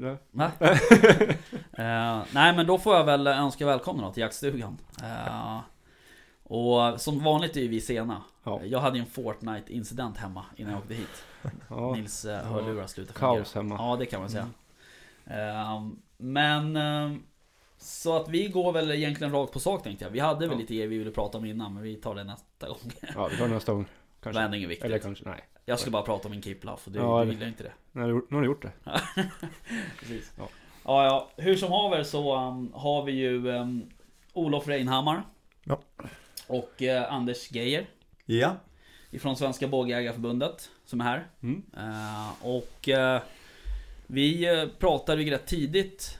Nej. Nej. Eh, nej men då får jag väl önska välkomna till jaktstugan. Eh, och som vanligt är ju vi sena. Ja. Jag hade ju en Fortnite incident hemma innan jag åkte hit. Ja. Nils uh, hörlurar slutade fungera. Kaos hemma. Ja det kan man säga. Eh, men så att vi går väl egentligen rakt på sak tänkte jag. Vi hade väl Ja. lite grejer vi ville prata om innan men vi tar det nästa gång. Ja, vi tar det nästa gång. Det Kanske. är inget viktigt. Eller kanske, nej. Jag ska bara prata om min Kiplaff och du, Ja, du gillar inte det. Nu har du gjort- nu har du gjort det. Precis. Ja. Ja. ja, Hur som haver så um, har vi ju um, Olof Reinhammar. Ja. Och eh, Anders Geijer. Ja. Ifrån Svenska Bågjägarförbundet. Som är här. Mm. Eh, och eh, vi pratade ju rätt tidigt.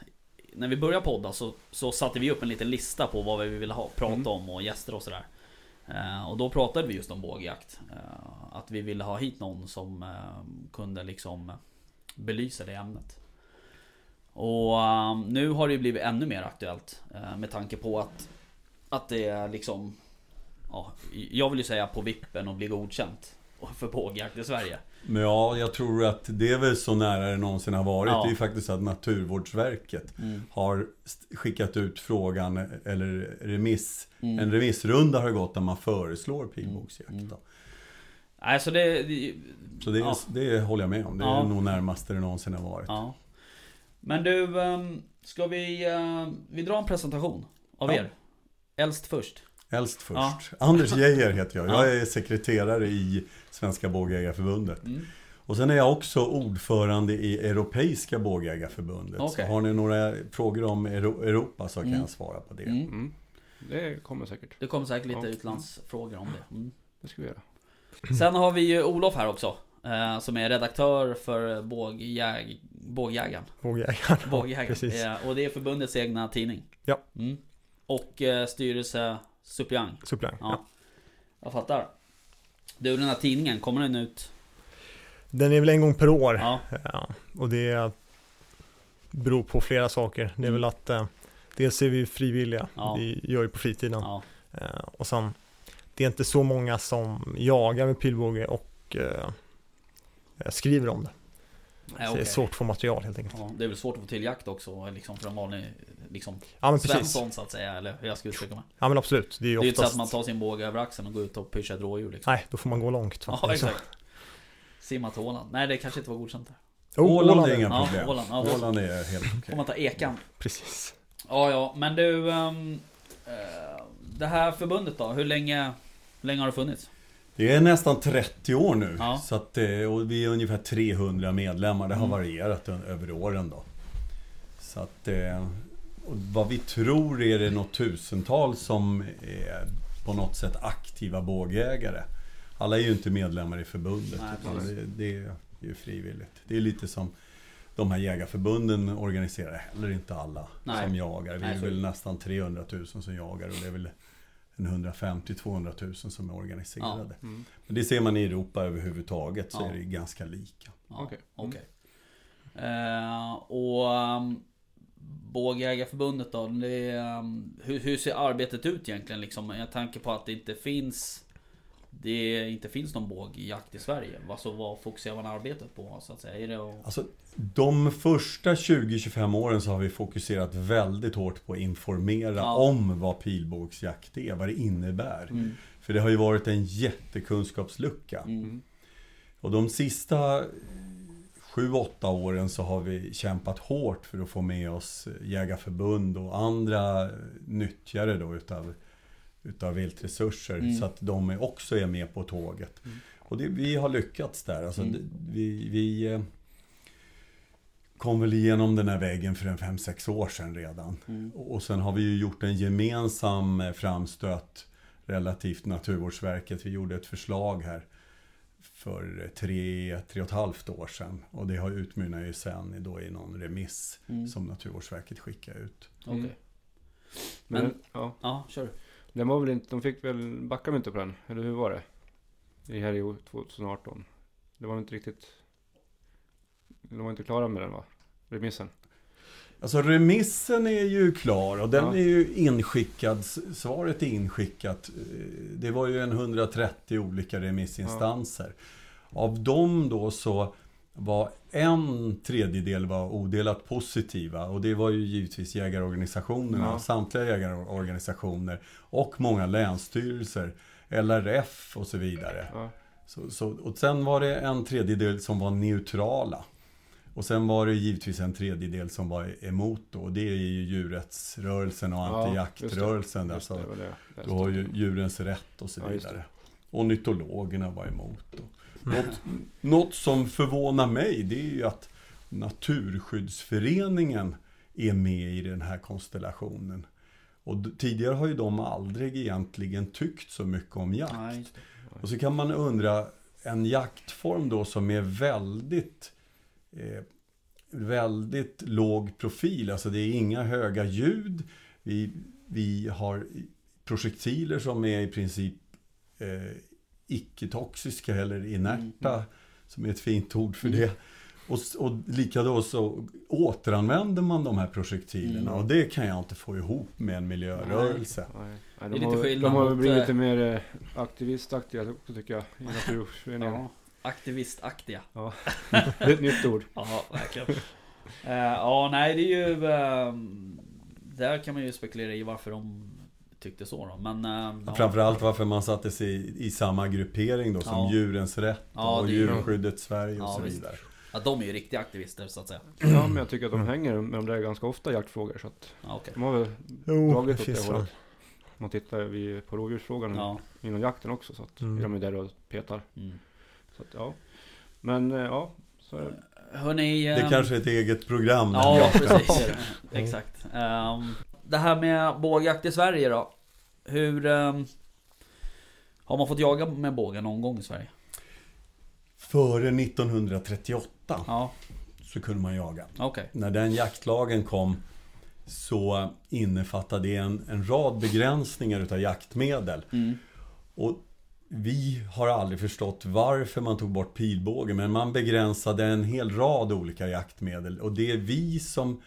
När vi började podda så, så satte vi upp en liten lista på vad vi ville ha, prata Mm. om och gäster och sådär. Eh, och då pratade vi just om bågjakt. Eh, att vi ville ha hit någon som eh, kunde liksom belysa det ämnet. Och nu har det ju blivit ännu mer aktuellt med tanke på att Att det är liksom ja, Jag vill ju säga på vippen och bli godkänt för bågjakt i Sverige. Men ja, jag tror att det är väl så nära det någonsin har varit. Ja. Det är ju faktiskt att Naturvårdsverket Mm. har skickat ut frågan, eller remiss. Mm. En remissrunda har gått där man föreslår pilbågsjakt. Mm. då. Nej så det, det Så det, Ja. det håller jag med om. Det är Ja. nog närmaste det någonsin har varit. Ja. Men du, ehm, ska vi, eh, vi drar en presentation av Ja. er? Äldst först. Helst först. Ja. Anders Geijer heter jag. Ja. Jag är sekreterare i Svenska Bågjägarförbundet. Mm. Och sen är jag också ordförande i Europeiska Bågjägarförbundet. Okej. Så har ni några frågor om Euro- Europa så kan Mm. jag svara på det. Mm. Mm. Det kommer säkert. Det kommer säkert lite Ja. utlandsfrågor om det. Mm. Det ska vi göra. Sen har vi ju Olof här också. eh, Som är redaktör för bågjäg, Bågjägaren. Bågjägaren. Bågjägaren. precis. Eh, Och det är förbundets egna tidning. Ja. Mm. Och eh, styrelsesuppleant. Suppleant. Ja. Ja. Jag fattar. Du, den här tidningen, kommer den ut? Den är väl en gång per år. Ja. Ja, och det beror på flera saker. Det är Mm. väl att eh, dels är vi frivilliga. Ja. Vi gör ju på fritiden. ja. Eh, och sen, det är inte så många som jagar med pilbåge och eh, skriver om det. Så det är svårt att få material helt enkelt. Ja, det är väl svårt att få till jakt också liksom för en vanlig liksom, Ja men precis. Svensson så att säga, eller hur jag ska uttrycka mig. Ja men absolut. Det är Det ju är ju inte så oftast... att man tar sin båge över axeln och går ut och pyschar ett rådjur liksom. Nej, då får man gå långt. va? Ja, exakt. Simma till Åland. Nej, det kanske inte var godkänt där. Oh, Åland är är- inga Ja, problem. Åland, ja, Åland är helt okej. Får man ta ekan. Precis. Ja, ja, men du... eh, det här förbundet då, hur länge, hur länge har det funnits? Det är nästan 30 år nu. Ja. Så att, eh, och vi är ungefär 300 medlemmar. Det har Mm. varierat över åren då. Så att, eh, och vad vi tror är det något tusental som är på något sätt aktiva bågjägare. Alla är ju inte medlemmar i förbundet. Nej, det, det är ju frivilligt. Det är lite som de här jägarförbunden organiserar heller inte alla Nej. som jagar. Vi Nej, är så- väl nästan 300 000 som jagar och det är väl 150-200 000 som är organiserade. Mm. Men det ser man i Europa överhuvudtaget så Ja. är det ganska lika. Ja, Okej. okej. Eh, och um, Bågjägarförbundet då, det, ehm, hur, hur ser arbetet ut egentligen liksom? Jag tänker på att det inte finns Det inte finns någon bågjakt i Sverige. Alltså vad fokuserar man arbetet på så att säga? Är det att... Alltså, de första 20-25 åren så har vi fokuserat väldigt hårt på att informera Ja. om vad pilbågsjakt är, vad det innebär. Mm. För det har ju varit en jättekunskapslucka. Mm. Och de sista 7-8 åren så har vi kämpat hårt för att få med oss jägarförbund och andra nyttjare då utav, utav viltresurser. Mm. Så att de också är med på tåget. Mm. Och det, vi har lyckats där. Alltså, Mm. det- vi, vi eh, kom väl igenom den här väggen för en 5-6 år sedan redan. Mm. Och sen har vi ju gjort en gemensam eh, framstöt relativt Naturvårdsverket. Vi gjorde ett förslag här för tre, tre och ett halvt år sedan. Och det har utmynnat ju sen i- då i någon remiss Mm. som Naturvårdsverket skickar ut. Okej. Mm. Men- Men, ja, Ja, kör. den var väl inte, de fick väl, backade de inte på den? Eller hur var det? Det här är 2018. Det var inte riktigt, de var inte klara med den va? Remissen. Alltså remissen är ju klar och den Ja. är ju inskickad. Svaret är inskickat. Eh, Det var ju en 130 olika remissinstanser. Av dem då så var en tredjedel var odelat positiva och det var ju givetvis jägarorganisationerna, Ja. samtliga jägarorganisationer och många länsstyrelser, LRF och så vidare. Ja. Så, så, och sen var det en tredjedel som var neutrala. Och sen var det givetvis en tredjedel som var emot då. Och det är ju djurrättsrörelsen och Ja, antijaktrörelsen. där. Så det, det du har ju djurens rätt och så vidare. Och nytologerna var emot. Och något, något som förvånar mig det är ju att Naturskyddsföreningen är med i den här konstellationen. Och tidigare har ju de aldrig egentligen tyckt så mycket om jakt. Nej. Och så kan man undra, en jaktform då som är väldigt eh, väldigt låg profil. Alltså det är inga höga ljud. Vi, vi har projektiler som är i princip eh, icke-toxiska eller inerta. Mm. Som är ett fint ord för det. Och, och likadant så återanvänder man de här projektilerna. Mm. Och det kan jag inte få ihop med en miljörörelse. Nej, nej, Det är de, lite har, skillnad de har blivit eh, lite mer eh, aktivistaktiga också tycker jag i Naturskyddsföreningen. Ja, aktivistaktiga. Det är ett nytt ord. Ja, verkligen. Eh, ja, nej det är ju... ehm, där kan man ju spekulera i varför de tyckte så då. Men... ehm, ja. Framförallt varför man satte sig i, i samma gruppering då som Ja. Djurens Rätt Ja, och ju- Djurskyddet Sverige och Ja, så visst. vidare. Ja, de är ju riktiga aktivister så att säga. Ja, men jag tycker att de hänger med de där ganska ofta jaktfrågor. Så att Ja, okej. de har väl Jo, dragit åt det hållet. Man tittar vid, på rovdjursfrågan Ja. inom jakten också. Så att Mm. är de är där och petar. Mm. Så att, ja. Men eh, ja, så är det. Hörni... Det ehm, kanske är ett eget program. Ja, precis. Exakt. Ehm, det här med bågjakt i Sverige då. Hur... ehm, har man fått jaga med båge någon gång i Sverige? Före 1938 Ja, så kunde man jaga. okej. När den jaktlagen kom så innefattade det en, en rad begränsningar utav jaktmedel. Mm. Och vi har aldrig förstått varför man tog bort pilbåge, men man begränsade en hel rad olika jaktmedel. Och det är vi som,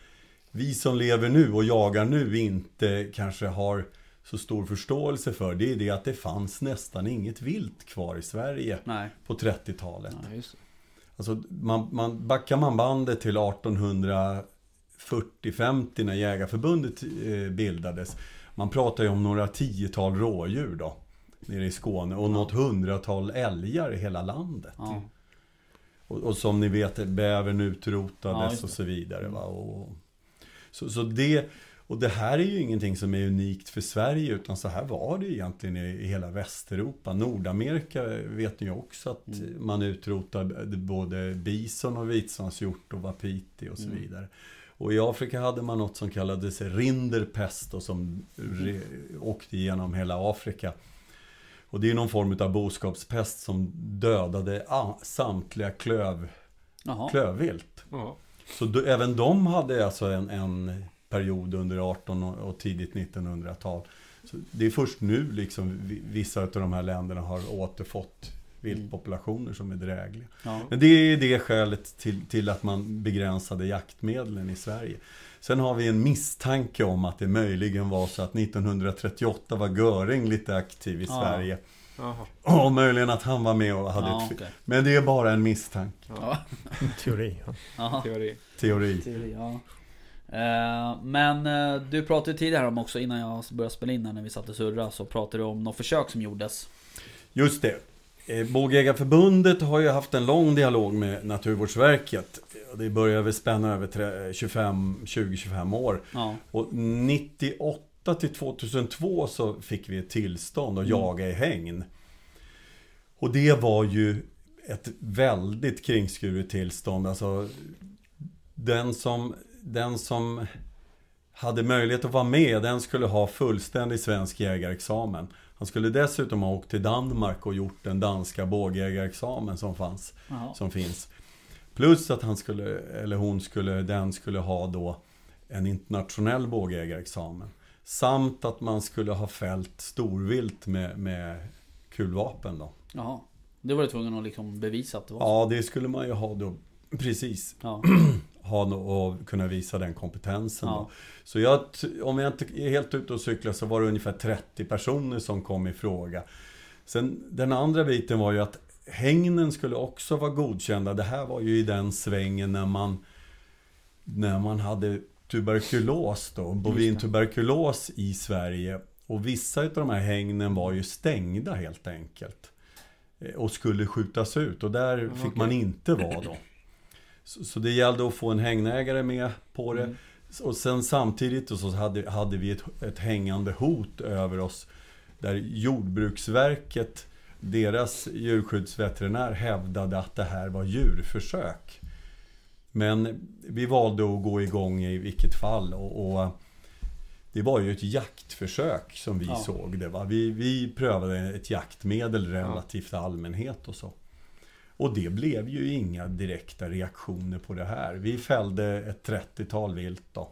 vi som lever nu och jagar nu inte kanske har så stor förståelse för, det är det att det fanns nästan inget vilt kvar i Sverige Nej. på 30-talet. Ja, just det. Alltså, man, man, backar man bandet till 1840-50 när Jägarförbundet eh, bildades. Man pratar ju om några tiotal rådjur då. Nere i Skåne och något hundratal älgar i hela landet. Ja. Och, och som ni vet, bävern Ja, utrotades just och så vidare. Va? Och, så, så det, och det här är ju ingenting som är unikt för Sverige, utan så här var det egentligen i, hela Västeuropa. Nordamerika vet ni ju också att Mm. man utrotade både bison och vitsvanshjort och wapiti och så Mm. vidare. Och i Afrika hade man något som kallades rinderpest och som re, åkte igenom hela Afrika. Och det är någon form av boskapspest som dödade samtliga klöv, klövvilt. Så då, även de hade alltså en, en period under 18 och, tidigt 1900-tal. Så det är först nu liksom vi- vissa av de här länderna har återfått viltpopulationer som är drägliga. Ja. Men det är det skälet till, till att man begränsade jaktmedlen i Sverige. Sen har vi en misstanke om att det möjligen var så att 1938 var Göring lite aktiv i Ja. Sverige. Jaha. Och möjligen att han var med och hade Ja, ett... okej. Men det är bara en misstanke. Ja. Teori. Ja. Teori. Teori. Teori, ja. Eh, Men eh, du pratade tidigare om också innan jag började spela in här när vi satt och surra så pratade du om något försök som gjordes. Just det. Eh, Bågjägarförbundet har ju haft en lång dialog med Naturvårdsverket. Det börjar väl spänna över tre- 25, 20-25 år. Ja. Och 98 till 2002 så fick vi ett tillstånd att Mm. jaga i hägn. Och det var ju ett väldigt kringskuret tillstånd. Alltså, den som, den som hade möjlighet att vara med, den skulle ha fullständig svensk jägarexamen. Han skulle dessutom ha åkt till Danmark och gjort den danska bågjägarexamen som fanns Jaha. som finns. Plus att han skulle, eller hon skulle, den skulle ha då en internationell bågjägarexamen. Samt att man skulle ha fällt storvilt med, med kulvapen då. Jaha. Det var du tvungen att liksom bevisa att det var så. Ja, det skulle man ju ha då. Precis. Ja. Ha no- och kunna visa den kompetensen Ja. då. Så jag, om jag inte är helt ute och cyklar så var det ungefär 30 personer som kom i fråga. Sen den andra biten var ju att hängnen skulle också vara godkända. Det här var ju i den svängen när man, när man hade tuberkulos då, bovintuberkulos i Sverige. Och vissa av de här hängnen var ju stängda helt enkelt. Eh, Och skulle skjutas ut och där fick okej. man inte vara då. Så, så det gällde att få en hägnägare med på det. Mm. Och sen samtidigt så hade, hade vi ett, ett hängande hot över oss. Där Jordbruksverket, deras djurskyddsveterinär hävdade att det här var djurförsök. Men vi valde att gå igång i vilket fall. Och, och det var ju ett jaktförsök som vi Ja. såg det. Va? Vi, vi prövade ett jaktmedel relativt allmänhet och så. Och det blev ju inga direkta reaktioner på det här. Vi fällde ett 30-tal vilt då.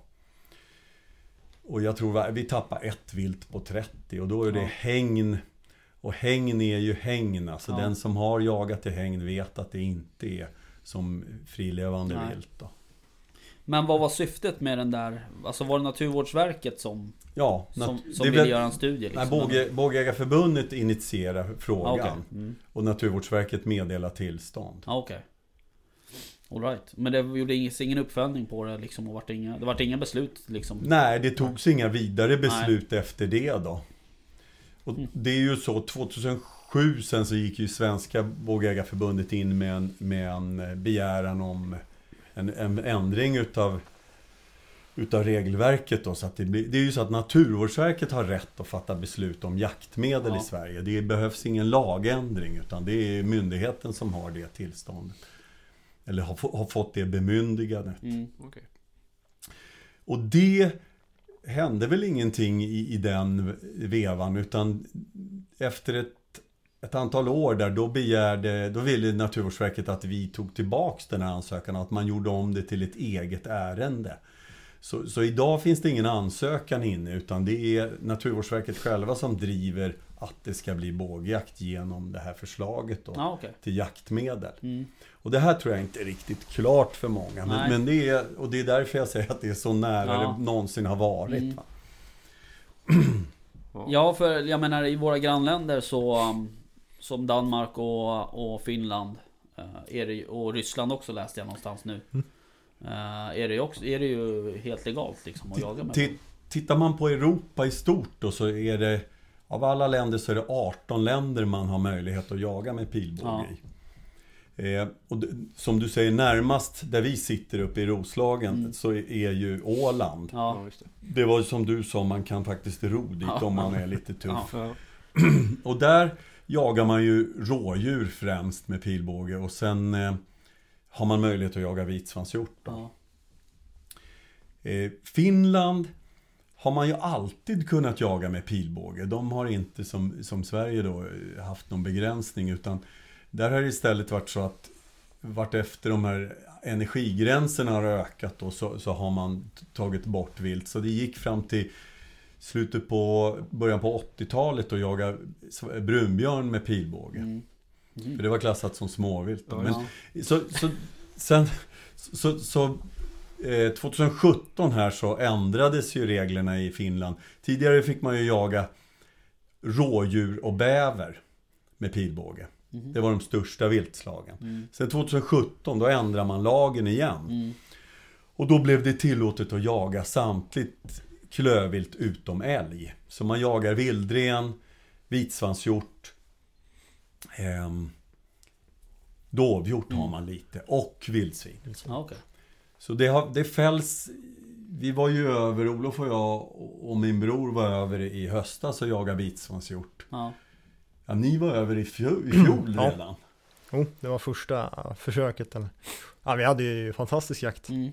Och jag tror vi- tappade ett vilt på 30 och då är det Ja. hägn. Och hägn är ju hägn. Alltså Ja. den som har jagat i hägn vet att det inte är som frilevande Nej. vilt då. Men vad var syftet med den där? Alltså var det Naturvårdsverket som, Ja, som, som ville väl- göra en studie? Liksom? Nej, Båge, Bågägarförbundet initierar frågan okej. Mm. och Naturvårdsverket meddelar tillstånd. Ja, okej. All right. Men det gjorde ingen, uppföljning på det liksom? Och vart inga, det vart inga beslut liksom? Nej, det togs inga vidare beslut efter det då. Och Mm. det är ju så, 2007 sen så gick ju Svenska Bågägarförbundet in med en, med en begäran om en, en ändring utav, utav regelverket då. Så att det, blir, det är ju så att Naturvårdsverket har rätt att fatta beslut om jaktmedel Ja. i Sverige. Det behövs ingen lagändring utan det är myndigheten som har det tillståndet. Eller har, har fått det bemyndigandet. Mm. Okej. Och det hände väl ingenting i, i den vevan utan efter ett, ett antal år där då begärde, då ville Naturvårdsverket att vi tog tillbaks den här ansökan att man gjorde om det till ett eget ärende. Så, så idag finns det ingen ansökan inne utan det är Naturvårdsverket själva som driver att det ska bli bågjakt genom det här förslaget då, Ja, okej. till jaktmedel. Mm. Och det här tror jag inte är riktigt klart för många. Men, men det är, och det är därför jag säger att det är så nära Ja. det någonsin har varit. Mm. va? Ja, för jag menar i våra grannländer så um, Som Danmark och, och Finland eh, är det, Och Ryssland också läste jag någonstans nu eh, är, det också, är det ju helt legalt liksom att jaga med Ti- Tittar man på Europa i stort då så är det Av alla länder så är det 18 länder man har möjlighet att jaga med pilbåge i. Eh, och som du säger närmast där vi sitter uppe i Roslagen Mm. så är ju Åland. Ja, Ja, det. Var ju som du sa, man kan faktiskt ro dit Ja. om man är lite tuff. Ja. Ja. Och där jagar man ju rådjur främst med pilbåge och sen eh, har man möjlighet att jaga vitsvanshjort. ja, Eh, Finland har man ju alltid kunnat jaga med pilbåge. De har inte som, som Sverige då eh, haft någon begränsning utan där har det istället varit så att vart efter de här energigränserna har ökat då, så, så har man tagit bort vilt. Så det gick fram till slutet på, början på 80-talet att jaga brunbjörn med pilbåge. mm. För det var klassat som småvilt. Då. Men ja. så, så, sen, så, så eh, 2017 här så ändrades ju reglerna i Finland. Tidigare fick man ju jaga rådjur och bäver med pilbåge. Mhm. Det var de största viltslagen. Mm. Sen 2017 då ändrade man lagen igen. Mm. Och då blev det tillåtet att jaga samtligt klövvilt utom älg. Så man jagar vildren, vitsvanshjort, ehm, dovhjort har man lite och vildsvin. Ja, okej. Så det, har, det fälls... Vi var ju över, Olof och jag och min bror var över i höstas och jagade vitsvanshjort. Ja. Ja, ni var över i fjol, i fjol Ja. redan. Jo, det var första försöket. Eller. Ja, vi hade ju fantastisk jakt. Mm.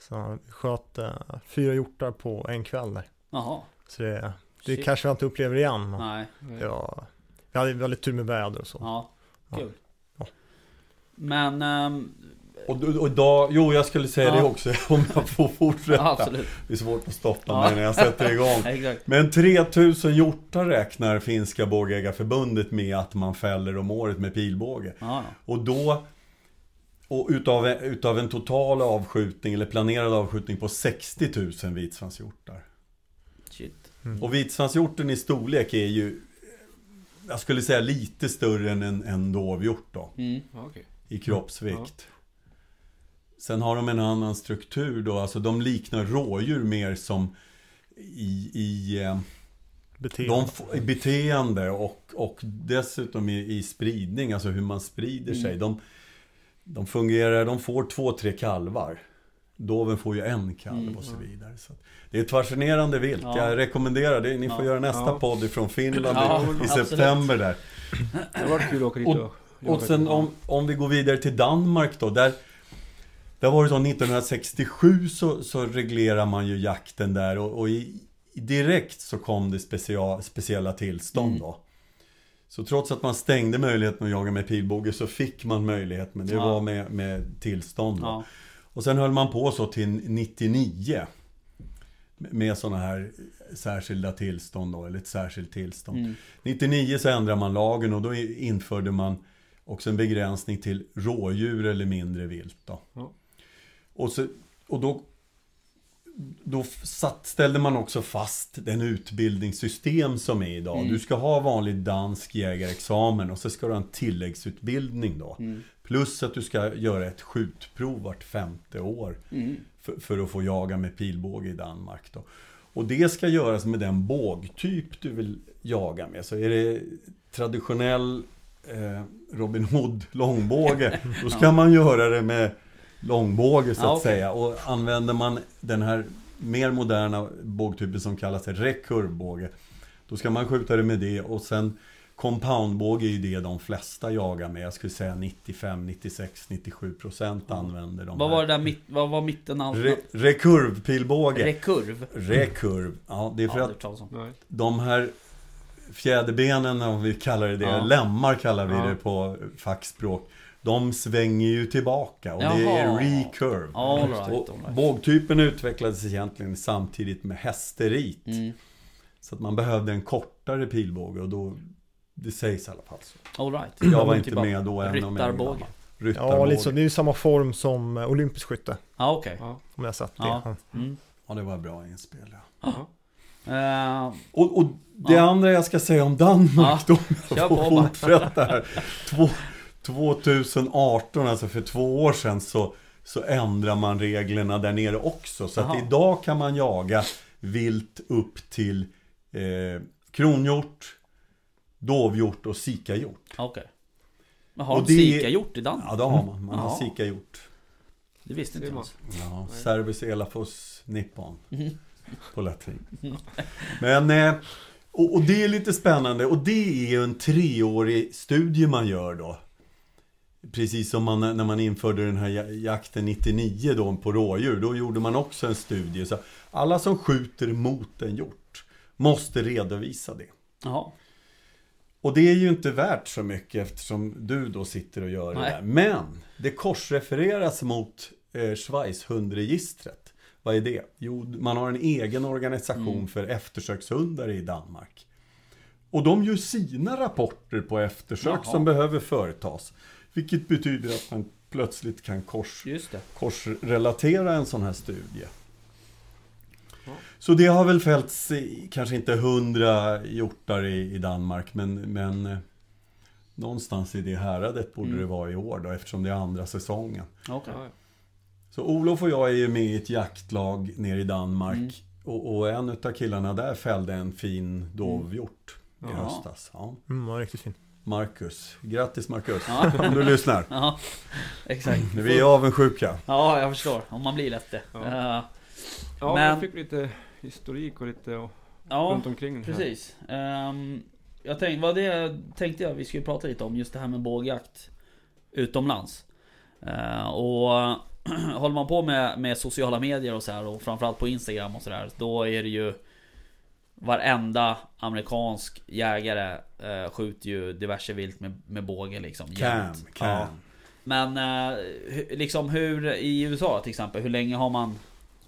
Så vi sköt eh, fyra hjortar på en kväll där. Jaha. Så det, det Shit. kanske jag inte upplever igen. Men Nej. det var, vi hade väldigt tur med väder och så. Ja. Kul. Ja. Men... ehm, Och, och idag, jo jag skulle säga Ja. det också om jag får fortsätta. ja, absolut. Det är svårt att stoppa Ja. mig när jag sätter igång. Exakt. Men 3000 hjortar räknar finska bågägarförbundet med att man fäller om året med pilbåge. Ja, Och då, och utav, utav en total avskjutning eller planerad avskjutning på 60 000 vitsvanshjortar. shit. Mm. Och vitsvanshjorten i storlek är ju jag skulle säga lite större än en, en dovhjort då. Mm. Ja, okej. i kroppsvikt. Sen har de en annan struktur då, alltså de liknar rådjur mer som i, i, eh, Beteende. de, i beteende och, och dessutom i, i spridning, alltså hur man sprider sig. De, de fungerar, de får två, tre kalvar. Doven får ju en kalv Mm, och så vidare. Så det är ett fascinerande vilt. Ja. Jag rekommenderar det. Ni får Ja. göra nästa Ja. podd ifrån Finland i, i september där. Det varit kul att åka dit Och- och... Sen om, om vi går vidare till Danmark då. Där, där var det så 1967 så, så reglerar man ju jakten där och, och i direkt så kom det special, speciella tillstånd Mm. då. Så trots att man stängde möjligheten att jaga med pilbåge så fick man möjlighet men det Ja. var med, med tillstånd. Ja. Och sen höll man på så till 99 med sådana här särskilda tillstånd då, eller ett särskilt tillstånd. Mm. 99 så ändrade man lagen och då införde man också en begränsning till rådjur eller mindre vilt. Då. Ja. Och, så, och då, då satt, ställde man också fast den utbildningssystem som är idag. Mm. Du ska ha vanlig dansk jägarexamen och så ska du ha en tilläggsutbildning då. Mm. Plus att du ska göra ett skjutprov vart femte år Mm. för, för att få jaga med pilbåge i Danmark. Då. Och det ska göras med den bågtyp du vill jaga med. Så är det traditionell eh, Robin Hood långbåge, då ska man göra det med långbåge så Ja, att okej. säga. Och använder man den här mer moderna bågtypen som kallas rekurvbåge, då ska man skjuta det med det och sen Compoundbåge är ju det de flesta jagar med. Jag skulle säga 95, 96, 97 procent använder de Vad här. var det där mitt, vad var mitten av? Re, rekurvpilbåge. Rekurv? Rekurv. Ja, det är för Ja, att det om. Nej. de här fjäderbenen, om vi kallar det det, Ja. lemmar kallar vi Ja. det på fackspråk. De svänger ju tillbaka och det är Jaha. recurve. All right, all Och right. bågtypen utvecklades egentligen samtidigt med hästerit. Mm. Så att man behövde en kortare pilbåge och då, det sägs i alla fall så. All right. Jag var inte med då än. om jag Ryttarbåge. Ja, så. Det är ju samma form som eh, olympisk skytte. Ja, okej. Ja. Om jag sett det. Ja. Mm. Ja, det var bra inspel. Ja. Eh, Och, och det Ja. andra jag ska säga om Danmark Ja. då, Kör jag får fortsätta här. Två, 2018, alltså för två år sedan, så, så ändrar man reglerna där nere också. Så att idag kan man jaga vilt upp till eh, kronhjort, dovhjort och sikahjort. okej. Men har Och de det- sikahjort i Danmark? Ja, det har man. Man har sikahjort. Det visste inte jag. Ja, Cervus elafus nippon. Mhm. På latin. Men, eh, och, och det är lite spännande. Och det är ju en treårig studie man gör då. Precis som man, när man införde den här ja- jakten 99 då på rådjur. Då gjorde man också en studie. Så alla som skjuter mot en hjort måste redovisa det. Jaha. Och det är ju inte värt så mycket eftersom du då sitter och gör det Nej. där. Men det korsrefereras mot eh, Schweizhundregistret. Vad är det? Jo, man har en egen organisation Mm. för eftersökshundar i Danmark. Och de gör sina rapporter på eftersök Jaha. som behöver företas. Vilket betyder att man plötsligt kan kors, Just det. korsrelatera en sån här studie. Ja. Så det har väl fällts i, kanske inte hundra hjortar i, i Danmark men, men eh, någonstans i det häradet borde Mm. det vara i år då eftersom det är andra säsongen. Ja. Så Olof och jag är ju med i ett jaktlag nere i Danmark Mm. och, och en av killarna där fällde en fin dovhjort i Ja. höstas. Ja. Mm, var riktigt fin. Marcus, grattis Marcus, Ja. om du lyssnar. Ja, exakt. Vi är avundsjuka. Ja, jag förstår. Om man blir lätt det. Ja. Ja, Men- vi fick lite historik och lite och ja, runt omkring. här. precis. Ehm, jag tänkte, vad det tänkte jag vi skulle prata lite om, just det här med bågjakt utomlands. Eh, och håller man på med, med sociala medier och så här och framförallt på Instagram och sådär, då är det ju Varenda amerikansk jägare eh, skjuter ju diverse vilt med, med båge liksom. Can, jämt. can. Ja. Men eh, liksom hur i USA till exempel, hur länge har man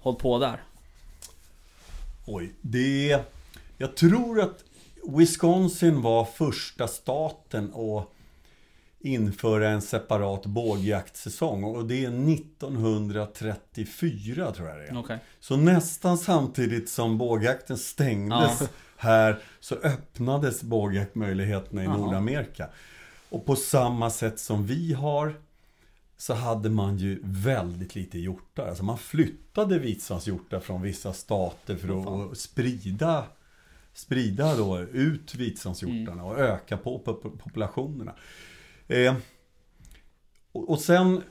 hållit på där? Oj, det... Jag tror att Wisconsin var första staten att införa en separat bågjaktsäsong. Och det är 1934 tror jag det är. Okej. Så nästan samtidigt som bågjakten stängdes Ja. här så öppnades bågjaktmöjligheterna i Jaha. Nordamerika. Och på samma sätt som vi har så hade man ju väldigt lite hjortar. Alltså man flyttade vitsvanshjortar från vissa stater för att, att sprida, sprida då ut vitsvanshjortarna och öka på populationerna. Eh, och, och sen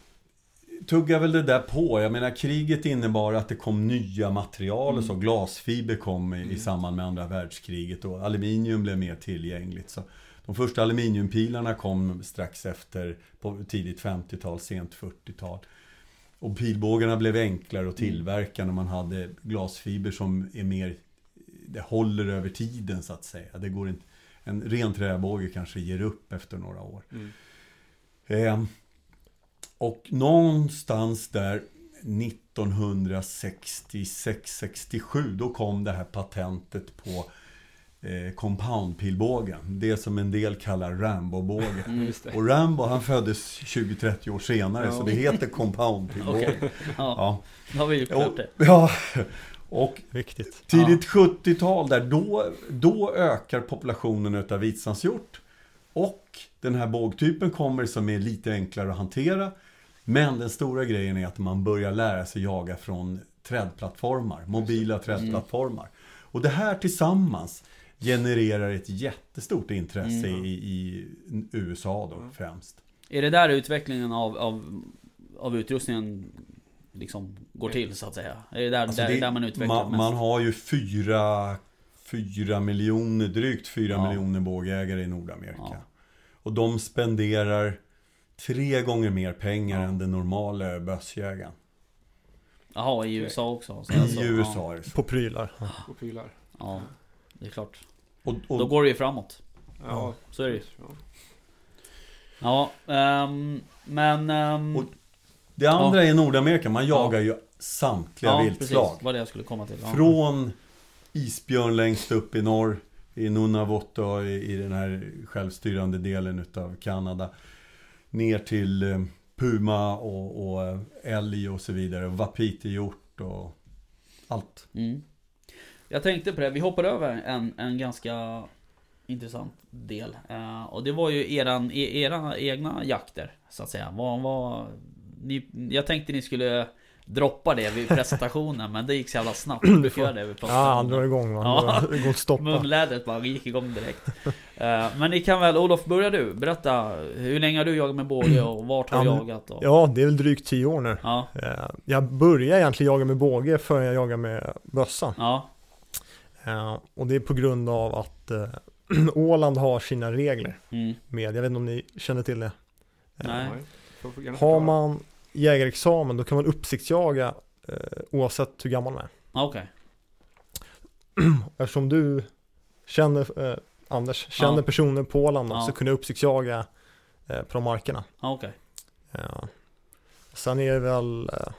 tuggar väl det där på. Jag menar kriget innebar att det kom nya material och så. Glasfiber kom i, i samband med andra världskriget och aluminium blev mer tillgängligt. Så de första aluminiumpilarna kom strax efter på tidigt 50-tal, sent 40-tal. Och pilbågarna blev enklare att tillverka när man hade glasfiber som är mer Det håller över tiden så att säga. Det går inte, en ren träbåge kanske ger upp efter några år. Mm. Eh, och någonstans där 1966-67 då kom det här patentet på eh, compoundpilbågen. Det som en del kallar Rambo-bågen. Mm. Och Rambo han föddes 20-30 år senare Ja. så det heter compoundpilbåge. Okej. Ja, Ja. då har vi ju klart Och, det. ja. Och Viktigt. tidigt 70-tal där, då, då ökar populationen utav vitsandshjort. Och den här bågtypen kommer som är lite enklare att hantera. Men den stora grejen är att man börjar lära sig jaga från trädplattformar, mobila trädplattformar. Och det här tillsammans genererar ett jättestort intresse Mm. i, i USA då främst. Är det där utvecklingen av, av, av utrustningen liksom går till så att säga? Är det där, Alltså där, det- där man utvecklar man, mest? man har ju fyra, fyra miljoner, drygt fyra Ja. miljoner bågjägare i Nordamerika. Ja. Och de spenderar tre gånger mer pengar Ja. än den normala bössjägaren. Jaha, i USA också? Så I alltså, USA det så. På prylar. Ja. Och pilar. Ja, ja, det är klart. Och, Då och, går det ju framåt. Ja. Så är det ju. Ja. Ja, ehm, men... Och det andra är Nordamerika, man jagar ju samtliga ja, viltslag. precis. Det var det jag skulle komma till. Ja. Från isbjörn längst upp i norr, i Nunavut och i, i den här självstyrande delen utav Kanada. Ner till eh, puma och, och eh, älg och så vidare. Wapitihjort och allt. Mm. Jag tänkte på det, vi hoppar över en, en ganska intressant del. Eh, och det var ju eran, e, era egna jakter, så att säga. Var, var, ni, jag tänkte ni skulle droppa det vid presentationen, men det gick så jävla snabbt. Du får göra det vid Ja, han drar presentationen. igång va? Ja. Det går att stoppa. Munlädret bara gick igång direkt. Eh, men ni kan väl, Olof, börja du. Berätta, hur länge har du jagat med båge och vart har du Ja, jagat? Och... Ja, det är väl drygt 10 år nu. Ja, Eh, Jag började egentligen jaga med båge förrän jag jagade med bössa. ja, Eh, Och det är på grund av att Åland har sina regler mm, med, jag vet inte om ni känner till det. Nej. Har man jägarexamen då kan man uppsiktsjaga eh, oavsett hur gammal man är. Ja, okej. Eftersom du känner, eh, Anders, känner Ja. personer på Åland då, Ja. så kunde jag uppsiktsjaga eh, på de markerna. Ja, okej. Ja. Sen är det väl eh,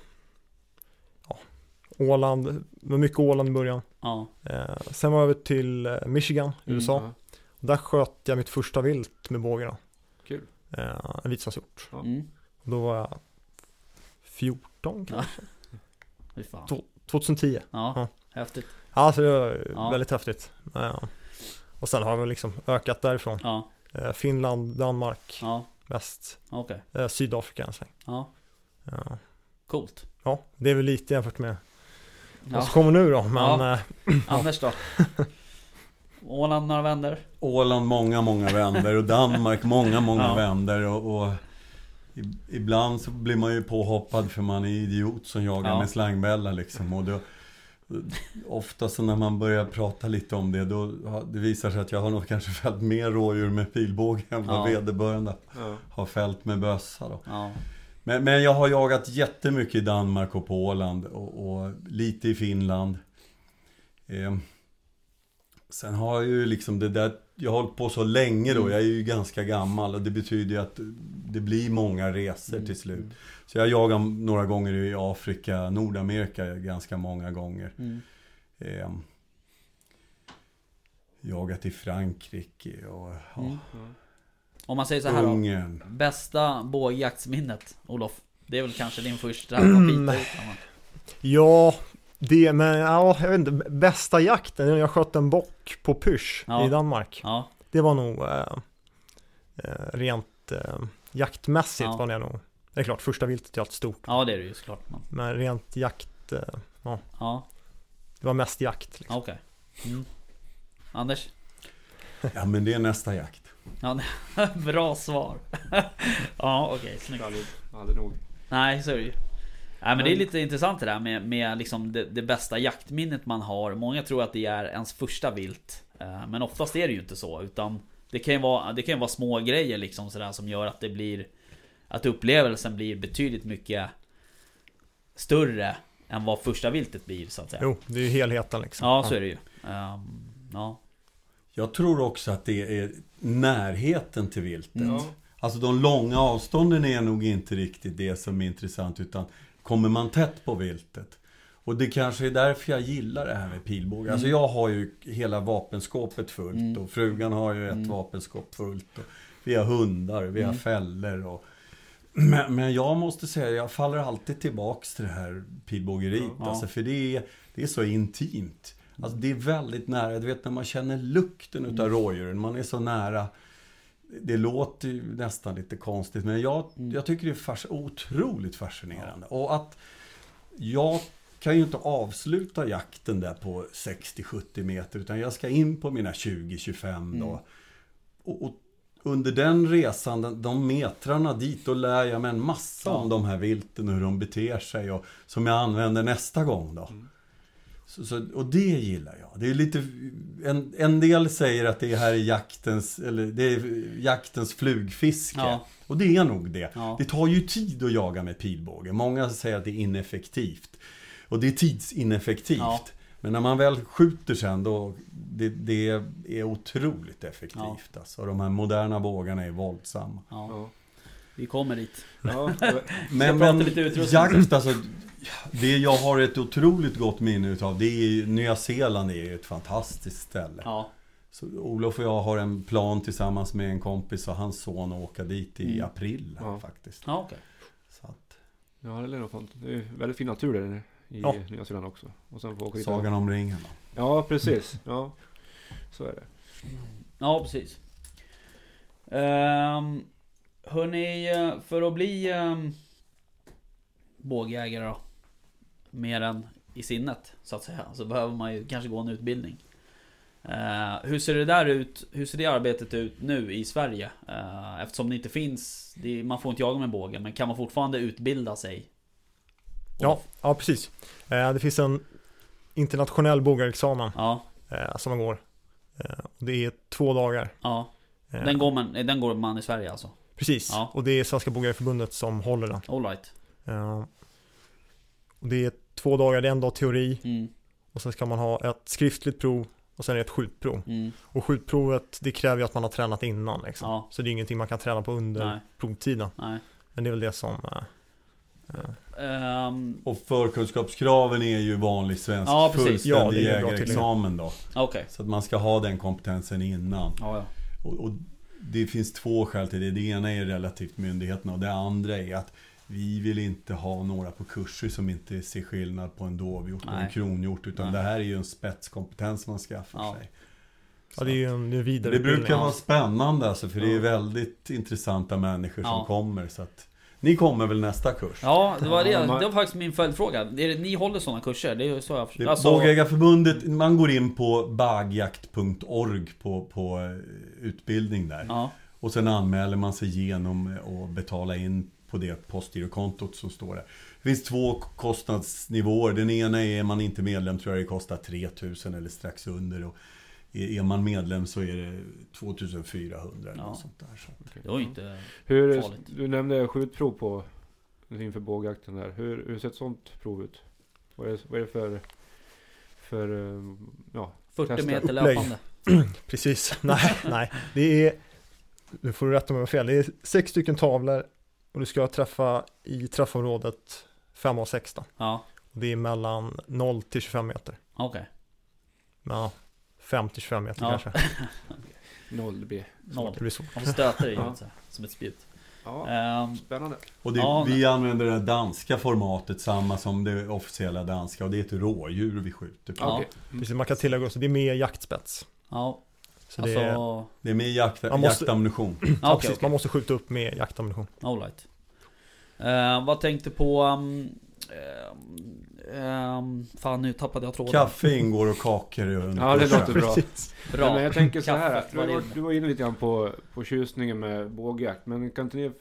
ja, Åland, det var mycket Åland i början. Ja, Eh, sen var jag över till eh, Michigan, Mm, USA. Ja, Där sköt jag mitt första vilt med båge då. Kul. Eh, en vitsvanshjort. Ja. mm. Då var jag 14 Ja. kanske. Fy fan. Två- 2010. Ja, Ja. häftigt. Ja, så det var Ja. väldigt häftigt. Ja. Och sen har väl liksom ökat därifrån. Ja, Eh, Finland, Danmark, ja, väst, okej. eh, Sydafrika en sväng. Ja, Ja. coolt. ja, det är väl lite jämfört med vad Ja. som kommer nu då. Men Ja. eh, Anders då? Åland några vänner? Åland många, många vänner och Danmark många, många Ja. vänner. Och, och ibland så blir man ju påhoppad för man är idiot som jagar Ja. med slangbälla liksom. Och då, ofta så när man börjar prata lite om det, då det visar sig att jag har nog kanske fällt mer rådjur med pilbåge än vad Ja. vederbörande Ja. har fällt med bössa då. Ja, Men, men jag har jagat jättemycket i Danmark och på Åland och, och lite i Finland. Eh, sen har jag ju liksom det där, jag har hållit på så länge då, Mm. jag är ju ganska gammal och det betyder ju att det blir många resor Mm. till slut. Så jag jagar några gånger i Afrika, Nordamerika ganska många gånger. mm. Eh, jagat i Frankrike och ja, Mm. Om man säger så här då. Ungern. Bästa bågjaktsminnet, Olof? Det är väl kanske din första Mm. va? ja, Det, men ja, jag vet inte, bästa jakten, jag sköt en bock på Pysch Ja. i Danmark. Ja, Det var nog eh, eh, rent eh, jaktmässigt Ja. var det nog. Det är klart, första viltet är alltid stort. ja det är det ju såklart. Men, Men rent jakt, eh, ja, det var mest jakt. Liksom. okej. Mm. Anders? Ja, men det är nästa jakt. Ja, bra svar. ja, okej, snyggt. Aldrig, aldrig nog. Nej, så är det ju. Men det är lite intressant det där med, med liksom det, det bästa jaktminnet man har. Många tror att det är ens första vilt. Eh, Men oftast är det ju inte så. Utan det kan ju vara, det kan ju vara små grejer liksom sådär som gör att det blir... Att upplevelsen blir betydligt mycket större än vad första viltet blir så att säga. Jo, det är ju helheten liksom. Ja, så är det ju. Ehm, ja. Jag tror också att det är närheten till viltet. Mm. Alltså de långa avstånden är nog inte riktigt det som är intressant utan kommer man tätt på viltet. Och det kanske är därför jag gillar det här med pilbåge. Alltså jag har ju hela vapenskåpet fullt Mm. och frugan har ju ett Mm. vapenskåp fullt. Och vi har hundar, vi har Mm. fällor och... Men, men jag måste säga, jag faller alltid tillbaks till det här pilbågeriet. Ja. Alltså för det är, det är så intimt. Alltså det är väldigt nära, du vet när man känner lukten utav Mm. rådjuren, man är så nära. Det låter ju nästan lite konstigt men jag, jag tycker det är fas- otroligt fascinerande. Och att jag kan ju inte avsluta jakten där på 60-70 meter utan jag ska in på mina 20-25 då. Mm. Och, och under den resan, de, metrarna dit, då lär jag mig en massa om de här vilten och hur de beter sig och som jag använder nästa gång då. Mm. Så, så, och det gillar jag. Det är lite, en, en del säger att det här är jaktens, eller det är jaktens flugfiske. Ja. Och det är nog det. Ja. Det tar ju tid att jaga med pilbåge. Många säger att det är ineffektivt. Och det är tidsineffektivt. Ja. Men när man väl skjuter sen då, det, det är otroligt effektivt. Alltså. Och de här moderna bågarna är våldsamma. ja, Ja. Vi kommer dit. Ja, Men, men jakt, alltså. Det jag har ett otroligt gott minne utav, det är ju, Nya Zeeland är ju ett fantastiskt ställe. Ja, Så Olof och jag har en plan tillsammans med en kompis och hans son att åka dit i Mm. april Ja. faktiskt. ja okej. Så att, ja det är nog fan. Det är väldigt fin natur där i Ja. Nya Zeeland också. Och sen åka dit. Sagan om ringen då. Ja, precis. Ja, så är det. Ja, precis. Um, hörni, eh, för att bli um, bågjägare då. Mer än i sinnet, så att säga. Så behöver man ju kanske gå en utbildning. Eh, hur ser det där ut? Hur ser det arbetet ut nu i Sverige? Eh, eftersom det inte finns, det, man får inte jaga med båge, men kan man fortfarande utbilda sig? Ja, ja precis. Eh, det finns en internationell bågarexamen som man går. Det är två dagar. ja. Den, går man, den går man i Sverige alltså? Precis, Ja. och det är Svenska Bågareförbundet som håller den. Alright. Eh, och det är två dagar, det är en dag teori Mm, och sen ska man ha ett skriftligt prov och sen är det ett skjutprov. mm, Och skjutprovet det kräver ju att man har tränat innan liksom. Ja. Så det är ingenting man kan träna på under nej, provtiden. nej. Men det är väl det som Ehm, Och förkunskapskraven är ju vanlig svensk Ja, fullständig Ja, jägarexamen då. Okej. Så att man ska ha den kompetensen innan. Ja, ja. Och, och det finns två skäl till det. Det ena är relativt myndigheterna och det andra är att vi vill inte ha några på kurser som inte ser skillnad på en dovhjort och en kronhjort. Utan Nej. det här är ju en spetskompetens man skaffar Ja. sig. Ja, det är ju en, det är det brukar vara spännande alltså, för det är Ja. väldigt intressanta människor som Ja. kommer. Så att, ni kommer väl nästa kurs? Ja, det var det. Det var faktiskt min följdfråga. Är det, ni håller sådana kurser? Det är så jag förstår. Alltså, Bågjägarförbundet, man går in på bagjakt.org på, på eh, utbildning där. ja, Och sen anmäler man sig genom och betalar in på det postgirokontot som står där. Det finns två kostnadsnivåer. Den ena är, är man inte medlem tror jag det kostar 3000 eller strax under. Och är är man medlem så är det 2400 eller Ja. något sånt där. Så. det var inte... Hur, Farligt. du nämnde skjutprov på inför bågjakten där. Hur, hur ser ett sånt prov ut? Vad är, vad är det för, för eh, ja, 40 Testa meter löpande. Precis, nej, nej. Det är, nu får du rätta mig om jag har fel, det är sex stycken tavlor och du ska träffa i träffområdet 5 av 16. Ja, Och det är mellan 0 till 25 meter. okej. Ja, 5 till 25 meter Ja. kanske. noll det blir? Noll. Det blir svårt. De stöter i Ja. som ett spjut. Ja, Ehm, spännande. Och det, Ja, vi använder det danska formatet, samma som det officiella danska. Och det är ett rådjur vi skjuter på. Ja. Mm. Precis, man kan tillägga också, det är mer jaktspets. ja, Så alltså... det är, Det är med jakt, Man måste- jaktammunition. ja, okej, precis, okej. man måste skjuta upp med jaktammunition. All right. Eh, vad tänkte på... Um, um, fan nu tappade jag tråden. Kaffe ingår och kakor under Ja, det låter bra. Bra. Nej, men jag tänker så här. Du, var du var inne lite grann på, på tjusningen med bågjakt. Men kan inte ni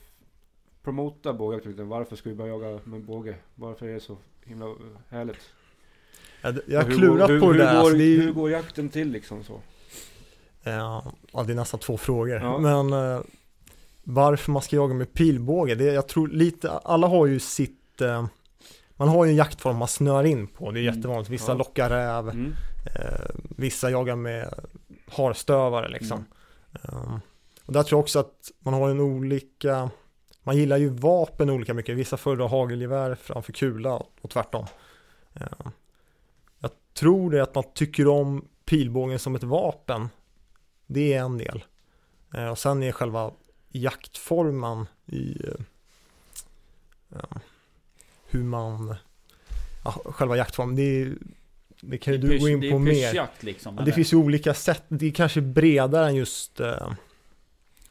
promota bågjakt lite? Varför ska vi börja jaga med båge? Varför är det så himla eh, härligt? Jag, jag har klurat går, på hur, det där. Hur går, alltså, det, hur går jakten till liksom så? ja, ja, det är nästan två frågor. Ja. Men eh, varför man ska jaga med pilbåge, det, jag tror lite, alla har ju sitt eh, man har ju en jaktform man snör in på, det är Mm. jättevanligt. Vissa Ja. lockar räv, Mm. eh, vissa jagar med harstövare liksom. Mm. Um, och där tror jag också att man har en olika, man gillar ju vapen olika mycket. Vissa föredrar hagelgevär framför kula och tvärtom. Um, jag tror det att man tycker om pilbågen som ett vapen. Det är en del. Eh, och sen är själva jaktformen i ja, hur man, ja, själva jaktformen, det, det kan ju du pysch- gå in på mer. liksom. Ja? Det finns ju olika sätt. Det är kanske bredare än just eh,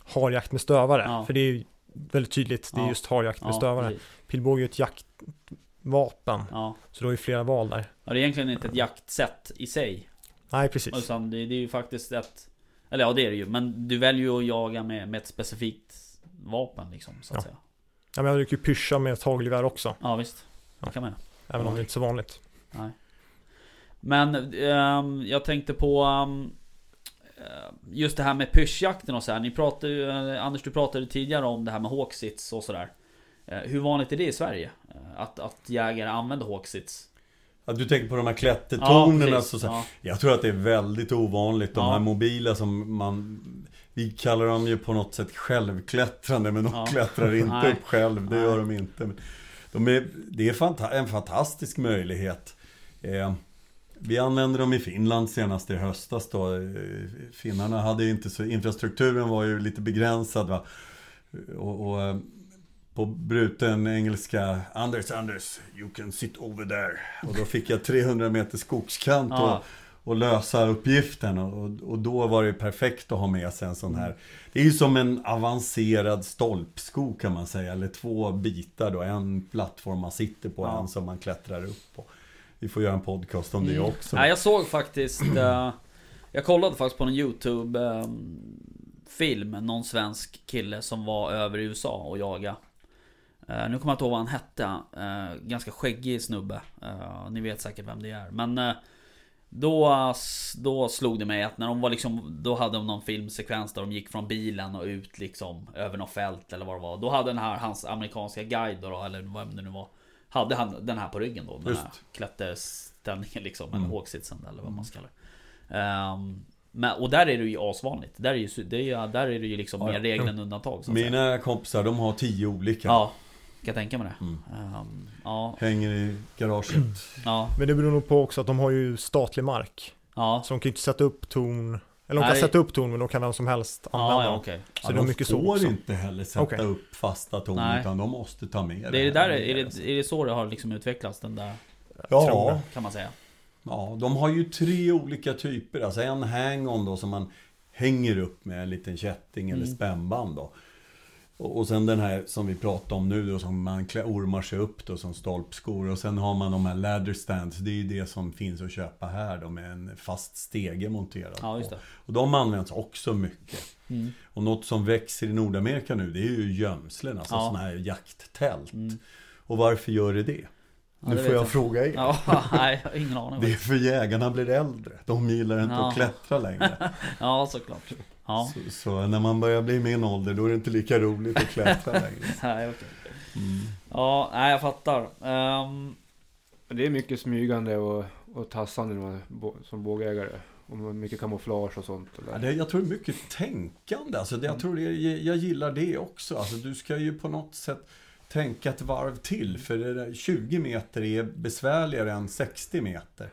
harjakt med stövare. Ja. För det är ju väldigt tydligt. Det är just harjakt med stövare. Pilbåge är ett jaktvapen. Ja. Så du har ju flera val där. ja, det är egentligen inte ett jaktsätt i sig. Nej, precis. Utan det, det är ju faktiskt ett... Eller ja, det är det ju. Men du väljer ju att jaga med, med ett specifikt vapen liksom, så att Ja. säga. Ja, men jag brukar ju pyscha med ett hagelgevär också. Ja, visst. Det Ja. kan man Även om det inte är så vanligt. Nej. Men ehm, jag tänkte på eh, Just det här med pyschjakten och så här. Ni pratade ju, eh, Anders du pratade tidigare om det här med hawksits och sådär. Eh, hur vanligt är det i Sverige? Eh, Att, att jägare använder hawksits? Ja, du tänker på de här klättertonerna. precis. så, så, ja, Jag tror att det är väldigt ovanligt. De Ja. här mobila som man... Vi kallar dem ju på något sätt självklättrande, men de Ja. klättrar inte Nej. upp själv. Det Nej. gör de inte. De är, det är en fantastisk möjlighet. Eh, vi använde dem i Finland senast i höstas då. Eh, Finnarna hade inte så... Infrastrukturen var ju lite begränsad va. Och, och eh, på bruten engelska Anders, Anders, you can sit over there. Och då fick jag 300 meter skogskant Ja. och, och lösa uppgiften. Och, och då var det perfekt att ha med sig en sån här. Det är ju som en avancerad stolpsko kan man säga. Eller två bitar då. En plattform man sitter på, Ja. en som man klättrar upp på. Vi får göra en podcast om det Mm. också. Nej, jag såg faktiskt eh, Jag kollade faktiskt på en YouTube eh, Film, någon svensk kille som var över i USA och jaga Eh, Nu kommer jag inte ihåg vad han hette eh, Ganska skäggig snubbe Eh, Ni vet säkert vem det är men eh, då, då slog det mig att när de var liksom Då hade de någon filmsekvens där de gick från bilen och ut liksom Över något fält eller vad det var Då hade den här, hans amerikanska guide då, eller vem det nu var Hade han den här på ryggen då Den Just. här klätterställningen liksom Eller Mm. hawksitsen eller vad man ska kalla det Ehm, men, Och där är det ju asvanligt Där är, ju, det är, där är det ju liksom Ja, mer regel än undantag så att säga. Mina kompisar, de har tio olika. Ja, kan jag tänka mig det. Mm. Ehm, ja, Hänger i garaget. ja, Men det beror nog på också att de har ju statlig mark. ja. Så de kan ju inte sätta upp torn. Eller de kan Nej. sätta upp torn men då kan vem som helst använda Ja, ja okej. Så Ja, det är de mycket så får också. inte heller sätta Okej. upp fasta torn Nej. utan de måste ta med Det är det där, är det, är det så det har liksom utvecklats den där, Ja, det. kan man säga? ja, de har ju tre olika typer. Alltså en hang-on då som man hänger upp med en liten kätting eller Mm. spännband då. Och, och sen den här som vi pratar om nu då som man klä, ormar sig upp då som stolpskor. Och sen har man de här ladder stands. Det är ju det som finns att köpa här då med en fast stege monterad Ja, just på. det. Och de används också mycket. Mm. Och något som växer i Nordamerika nu det är ju gömslen, alltså Ja. sådana här jakttält. Mm. Och varför gör det det? Ja, nu får vet jag fråga er. Ja, nej, jag har ingen aning. Det är för jägarna blir äldre. De gillar inte Ja. att klättra längre. Ja, såklart. Ja, Så, så när man börjar bli min ålder då är det inte lika roligt att klättra längre. nej, okej. Mm. Ja, nej, jag fattar. Ehm, Det är mycket smygande och, och tassande man, som bågägare. Och mycket kamouflage och sånt. Ja, Eller? det, jag tror det är mycket tänkande. Alltså, det, jag, tror det, jag gillar det också. Alltså, du ska ju på något sätt tänka ett varv till. För det där 20 meter är besvärligare än 60 meter.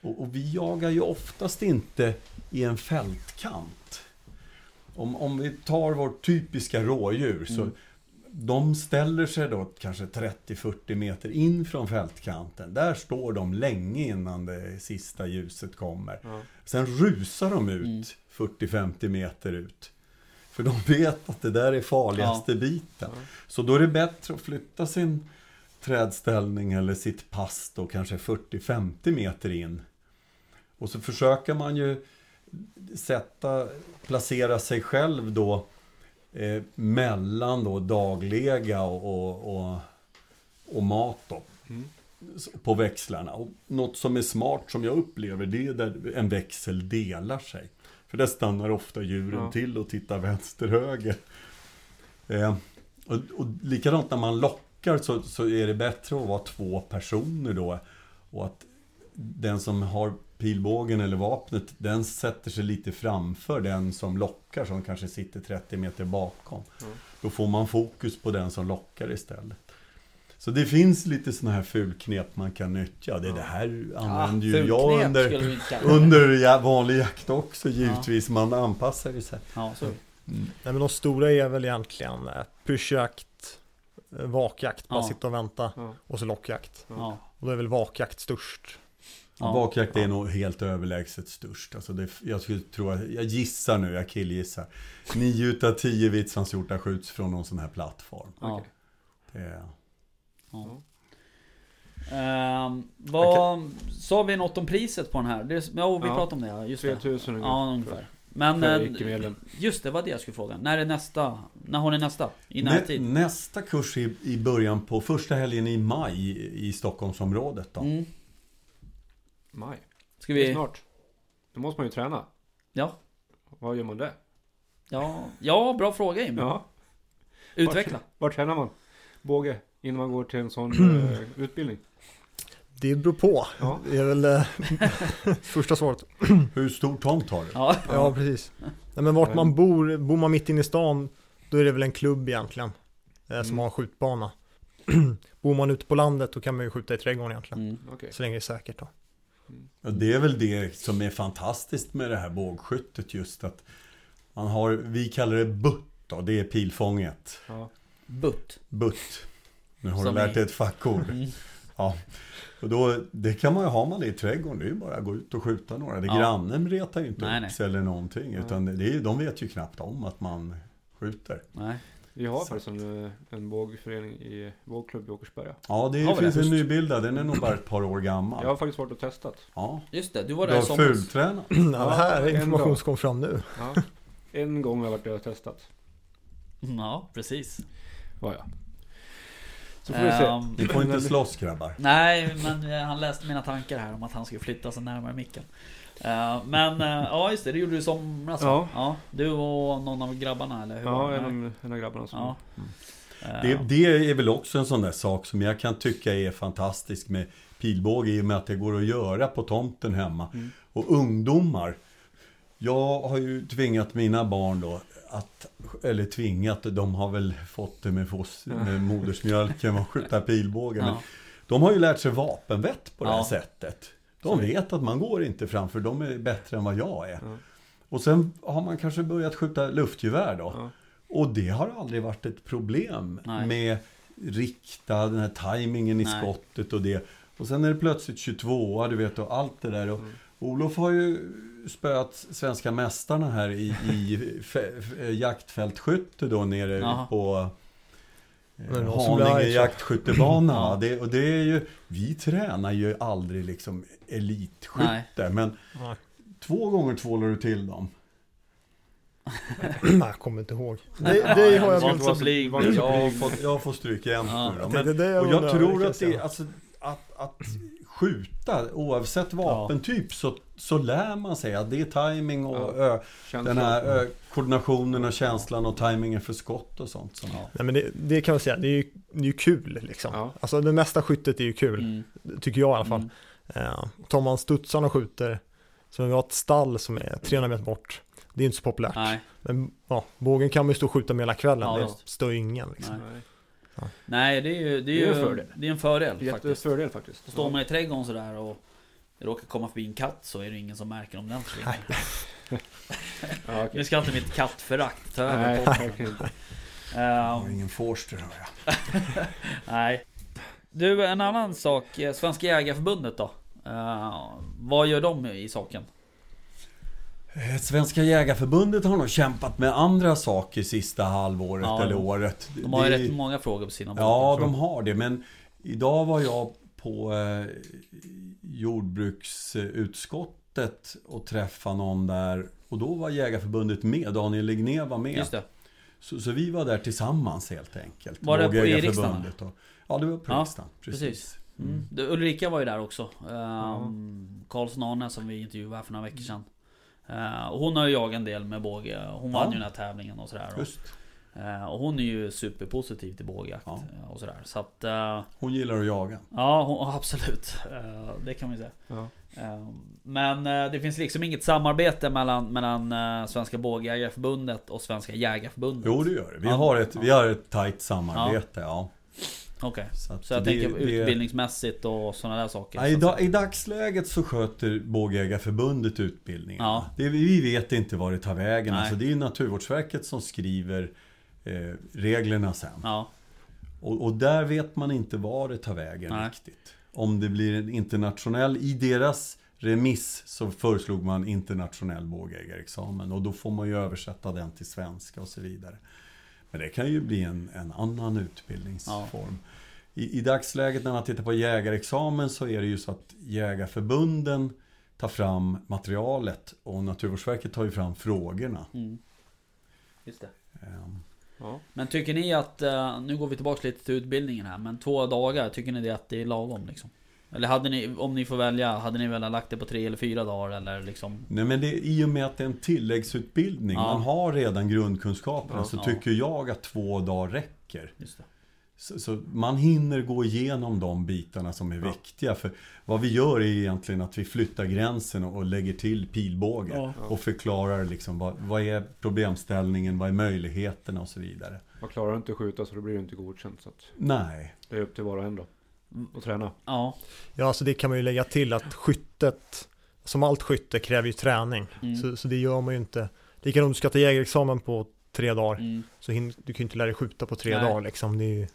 Och, och vi jagar ju oftast inte i en fältkant. Om, om vi tar vårt typiska rådjur så Mm. de ställer sig då kanske 30-40 meter in från fältkanten. Där står de länge innan det sista ljuset kommer. Ja. Sen rusar de ut Mm. 40-50 meter ut. För de vet att det där är farligaste biten. Ja. Så då är det bättre att flytta sin trädställning eller sitt pass då kanske 40-50 meter in. Och så försöker man ju sätta, placera sig själv då eh, mellan då daglega och, och, och, mat då. Mm. På växlarna. Och något som är smart som jag upplever det är där en växel delar sig. För där stannar ofta djuren Ja. till och tittar vänster höger. Eh, och, och likadant när man lockar så, så är det bättre att vara två personer då. Och att den som har pilbågen eller vapnet, den sätter sig lite framför den som lockar, som kanske sitter 30 meter bakom. Mm. Då får man fokus på den som lockar istället. Så det finns lite sådana här fulknep man kan nyttja. Det, det här använder ju jag under, under ja- vanlig jakt också givetvis. Man anpassar ju sig. Ja, så. Nej, men de stora är väl egentligen eh, pyrschjakt, eh, vakjakt, bara Ja. sitta och vänta Ja. och så lockjakt. Ja. Och då är väl vakjakt störst. Ja. Bakjakt är nog helt överlägset störst. Alltså det, jag skulle tro jag gissar nu, jag killgissar. Nio utav tio vitsandshjortar skjuts från någon sån här plattform. Ja. Det Ja. Ehm, vad, sa vi något om priset på den här? Det, ja, vi Ja. pratade om det, ja, just det. 3000 ungefär. Ja, ungefär. Men eh, just det var det jag skulle fråga. När är nästa? När har ni nästa? I Nä, närtid? nästa kurs är i början på första helgen i maj i Stockholmsområdet. Då. Mm. Maj. Ska Det är vi... snart. Då måste man ju träna. Ja. Vad gör man det? Ja, ja bra fråga Jimmy. Ja. Utveckla. Vart, vart tränar man? Båge? Innan man går till en sån eh, utbildning? Det beror på. Ja. Det är väl eh, första svaret. Hur stor tomt har du? Ja. Ja, precis. Nej, men vart man bor, bor man mitt inne i stan, då är det väl en klubb egentligen. Eh, som Mm. har en skjutbana. bor man ute på landet, då kan man ju skjuta i trädgården egentligen. Mm. Okej. Så länge det är säkert då. Och det är väl det som är fantastiskt med det här bågskyttet just att man har, vi kallar det butt då, det är pilfånget. Ja. Butt. Butt. Nu har Som du lärt dig ett fackord. Mm. Ja. Och då, det kan man ju ha man det i trädgården, det är ju bara att gå ut och skjuta några. Det Ja. Grannen retar ju inte Nej, upp sig eller någonting. Utan det är, de vet ju knappt om att man skjuter. Nej. Vi har Så. faktiskt en, eh, en bågförening i bågklubb i Åkersberga. Ja, det Har finns det? en nybildad, den är nog bara ett par år gammal. Jag har faktiskt varit och testat. Ja. Just det, du var Du där i har somras. fultränat. Ja, det här är information som kom fram nu. Ja. En gång har jag varit där och testat. Mm, Ja, precis. Var jag. Så får vi se. Ni får inte slåss grabbar. Nej, men eh, han läste mina tankar här om att han skulle flytta sig närmare micken. Eh, Men eh, ja, just det, det gjorde du i somras? Ja. ja. Du och någon av grabbarna eller hur Ja, det? en av, en av grabbarna som... Ja. Eh, Det, det är väl också en sån där sak som jag kan tycka är fantastisk med pilbåge i och med att det går att göra på tomten hemma. Mm. Och ungdomar. Jag har ju tvingat mina barn då att, eller tvingat, de har väl fått det med, fos, med modersmjölken att skjuta pilbåge. Men ja. de har ju lärt sig vapenvett på det här Ja. sättet. De vet att man går inte framför, de är bättre än vad jag är. Ja. Och sen har man kanske börjat skjuta luftgevär då. Ja. Och det har aldrig varit ett problem Nej. med rikta, den här tajmingen i Nej. skottet och det. Och sen är det plötsligt 22 du vet och allt det där. Och Mm. Olof har ju spöat svenska mästarna här i, i jaktfältskytte då nere Jaha. på Men eh, någon som blir arg, Haninge jaktskyttebana. Ja. det, och det är ju, vi tränar ju aldrig liksom elitskytte. Men Nej, två gånger tvålar du till dem. Nej, jag kommer inte ihåg. Det, det har jag så Jag jag har fått stryk jämt Ja. Jag Men, jag och jag tror att det, alltså, att, att skjuta, oavsett vapentyp, så, så lär man sig att det är timing och Ja. ö, den här ö, koordinationen och känslan och timingen för skott och sånt. Som, Nej men det, det kan man säga, det är ju, det är ju kul liksom. Ja. Alltså det mesta skyttet är ju kul, Mm. tycker jag i alla fall. Mm. Eh, tar man studsarna och skjuter, så vi har ett stall som är 300 meter bort. Det är inte så populärt. Nej, Men ja, bågen kan man ju stå och skjuta med hela kvällen, Ja, det stör ingen liksom. nej. Nej. Det är ju, det är Det är ju en fördel. Det är en fördel faktiskt. Jättefördel faktiskt. Står man i trädgården sådär och råkar komma förbi en katt så är det ingen som märker om den försvinner. Ja. Nu ska inte mitt kattförakt ta över har ingen Forster hör jag. nej. Du, en annan sak. Svenska Jägareförbundet då? Eh, vad gör de i saken? Eh, Svenska Jägarförbundet har nog kämpat med andra saker sista halvåret Ja, eller året. De har ju Det- rätt många frågor på sina bord. Ja, de har det. Men idag var jag på eh, jordbruksutskottet och träffade någon där. Och då var Jägarförbundet med. Daniel Ligné var med. Just det. Så, så vi var där tillsammans helt enkelt. Var det på- i Jägarförbundet och- Ja, det var på Ja, riksdagen. Precis. precis. Mm. Mm. Du, Ulrika var ju där också. Um, Karlsson Arne som vi intervjuade här för några veckor sedan. Eh, och hon har ju jagat en del med båge. Hon Ja. vann ju den här tävlingen och sådär. Just. Eh, och hon är ju superpositiv till bågjakt Ja. eh, och sådär. Så att... Hon gillar att jaga. ja, hon, absolut. Det kan vi säga. Ja. Men det finns liksom inget samarbete mellan, mellan Svenska Bågjägareförbundet och Svenska Jägareförbundet. Jo, det gör det. Vi Ja. har ett, vi har ett tajt samarbete. Ja. Okej. att Så jag det- tänker det- utbildningsmässigt och sådana där saker. Ja, så i, dag. I dagsläget så sköter Bågjägarförbundet utbildningen. Ja. Det, vi vet inte var det tar vägen. Nej. Alltså, det är Naturvårdsverket som skriver eh, reglerna sen. Ja, Och, och där vet man inte var det tar vägen Nej. riktigt. Om det blir en internationell, i deras remiss så föreslog man internationell bågjägarexamen. Och då får man ju översätta den till svenska och så vidare. Men det kan ju bli en, en annan utbildningsform. I, I dagsläget när man tittar på jägarexamen så är det ju så att jägarförbunden tar fram materialet och Naturvårdsverket tar ju fram frågorna. mm. Just det. Ehm, Ja. Men tycker ni att, eh, nu går vi tillbaka lite till utbildningen här, men två dagar, tycker ni det att det är lagom liksom? Eller hade ni, om ni får välja, hade ni velat lagt det på tre eller fyra dagar eller liksom? Nej men det, i och med att det är en tilläggsutbildning, Ja. man har redan grundkunskaperna, Ja. så Ja. tycker jag att två dagar räcker. Just det. Så, så man hinner gå igenom de bitarna som är Ja. viktiga. För vad vi gör är egentligen att vi flyttar gränsen och, lägger till pilbåge. Ja. Och förklarar liksom vad, vad är problemställningen, vad är möjligheterna och så vidare. Man klarar inte att skjuta så då blir det inte godkänt. Så att Nej, det är upp till var och en då. Och träna. Ja. Ja, alltså det kan man ju lägga till att skyttet, som allt skytte kräver ju träning. Mm. Så, så det gör man ju inte. Likadant om du ska ta jägarexamen på tre dagar, Mm. så hin, du kan ju inte lära dig skjuta på tre Nej. dagar liksom. Det är ju,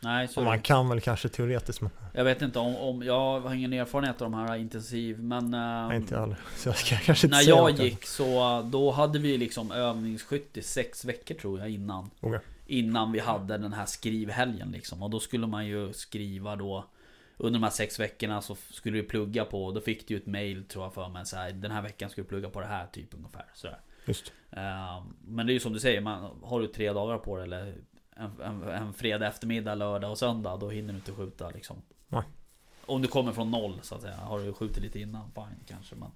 Nej, så man kan väl kanske teoretiskt, men Jag vet inte om, om, jag har ingen erfarenhet av de här intensiv, men... ehm, nej, inte all. Så jag ska kanske inte När jag gick så, då hade vi liksom övningsskytt i sex veckor tror jag innan. Okej. Innan vi hade den här skrivhelgen liksom. Och då skulle man ju skriva då under de här sex veckorna så skulle du plugga på, då fick du ju ett mail tror jag för mig så här, Den här veckan ska du plugga på det här typ ungefär sådär. Just. Ehm, Men det är ju som du säger, man, har du tre dagar på det eller en, en, en fredag eftermiddag, lördag och söndag Då hinner du inte skjuta liksom Nej. Om du kommer från noll så att säga, har du skjutit lite innan, fine kanske men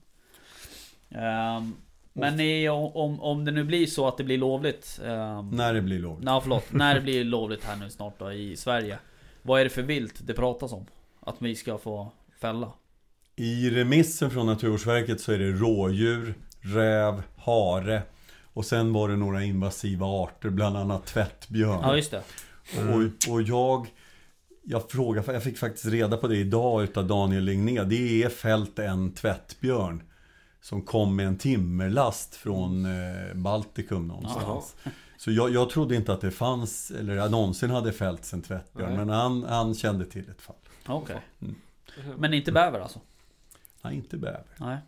Ehm, Men ni, om, om det nu blir så att det blir lovligt um, när det blir lov. Nej förlåt, när det blir lovligt här nu snart då i Sverige Vad är det för vilt det pratas om? Att vi ska få fälla? I remissen från Naturvårdsverket så är det rådjur, räv, hare och sen var det några invasiva arter, bland annat tvättbjörn. Ja just det Och, och jag, jag frågade, jag fick faktiskt reda på det idag utav Daniel Ligné. Det är fällt en tvättbjörn som kom med en timmerlast från eh, Baltikum någonstans. Så jag, jag trodde inte att det fanns, eller någonsin hade fällts en tvättbjörn. Nej. Men han, han kände till ett fall. Okej Mm. Men inte bäver alltså? Nej, inte bäver. Nej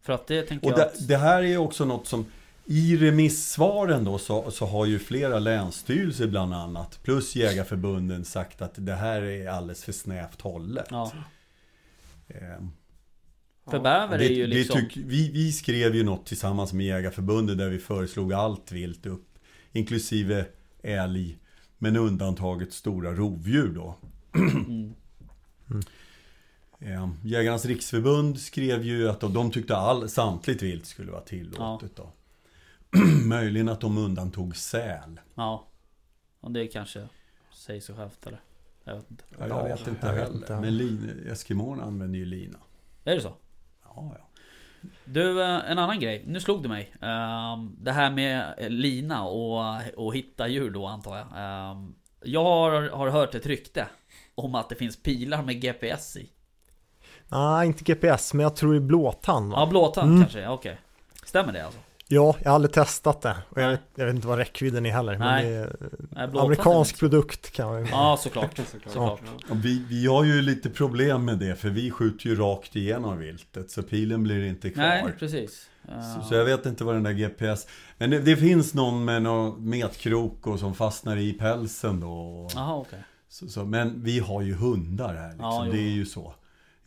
För att det tänker Och jag det, att... det här är också något som i remissvaren då så, så har ju flera länsstyrelser bland annat plus Jägarförbunden sagt att det här är alldeles för snävt hållet. Ja, Ehm, för bäver är ju det, liksom... det tyck, vi, vi skrev ju något tillsammans med Jägarförbundet där vi föreslog allt vilt upp. Inklusive älg. Men undantaget stora rovdjur då. Mm. Eh, Jägarnas riksförbund skrev ju att de, de tyckte all, samtligt vilt skulle vara tillåtet då. Möjligen att de undantog säl. Ja Och det kanske säger sig självt eller? Jag vet inte Ja, jag Ja, vet inte jag vet heller. inte. Men lin, Eskimoerna använder ju lina. Är det så? Ja, ja. Du, eh, en annan grej. Nu slog det mig. Ehm, Det här med eh, lina och, och hitta djur då antar jag. Ehm, Jag har, har hört ett rykte om att det finns pilar med GPS i. Nej, inte GPS, men jag tror i blåtand va? Ja, blåtand Mm. kanske, okej. Stämmer det alltså? Ja, jag har aldrig testat det. Och jag jag vet inte vad räckvidden är heller. Nej. Men det är Nej, amerikansk produkt kan man ju Ja, såklart. Såklart. Såklart. Ja. Vi, vi har ju lite problem med det, för vi skjuter ju rakt igenom viltet, så pilen blir inte kvar. Nej, precis. Så, så jag vet inte vad den där GPS... Men det, det finns någon med någon metkrok och som fastnar i pälsen då. Jaha, okej. Så, så, men vi har ju hundar här liksom. Ja, det är ju så.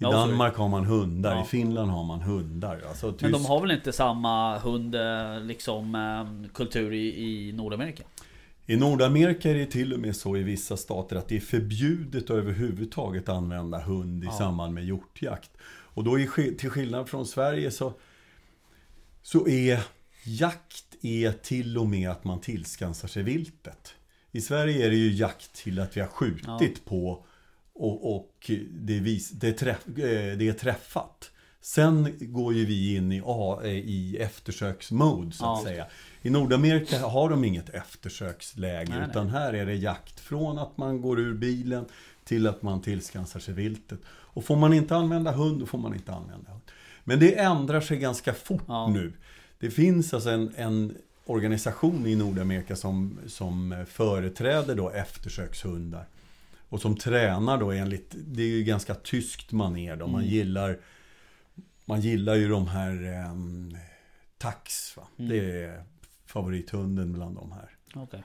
I Ja. Danmark har man hundar, Ja. i Finland har man hundar. Alltså, Men tysk- de har väl inte samma hund, eh, liksom, eh, kultur i, i Nordamerika? I Nordamerika är det till och med så i vissa stater att det är förbjudet att överhuvudtaget använda hund i Ja. samband med hjortjakt. Och då är, till skillnad från Sverige så, så är jakt är till och med att man tillskansar sig viltet. I Sverige är det ju jakt till att vi har skjutit på och, och det, är vis, det, träff, eh, det är träffat. Sen går ju vi in i, A- eh, i eftersöksmode så att Ja. säga. I Nordamerika har de inget eftersöksläge Nej, nej. utan här är det jakt från att man går ur bilen till att man tillskansar sig viltet. Och får man inte använda hund, då får man inte använda hund. Men det ändrar sig ganska fort Ja. nu. Det finns alltså en, en organisation i Nordamerika som, som företräder då eftersökshundar. Och som tränar då enligt, det är ju ganska tyskt manér då. Man Mm. gillar Man gillar ju de här um, Tax va? Mm. Det är favorithunden bland de här. Okej.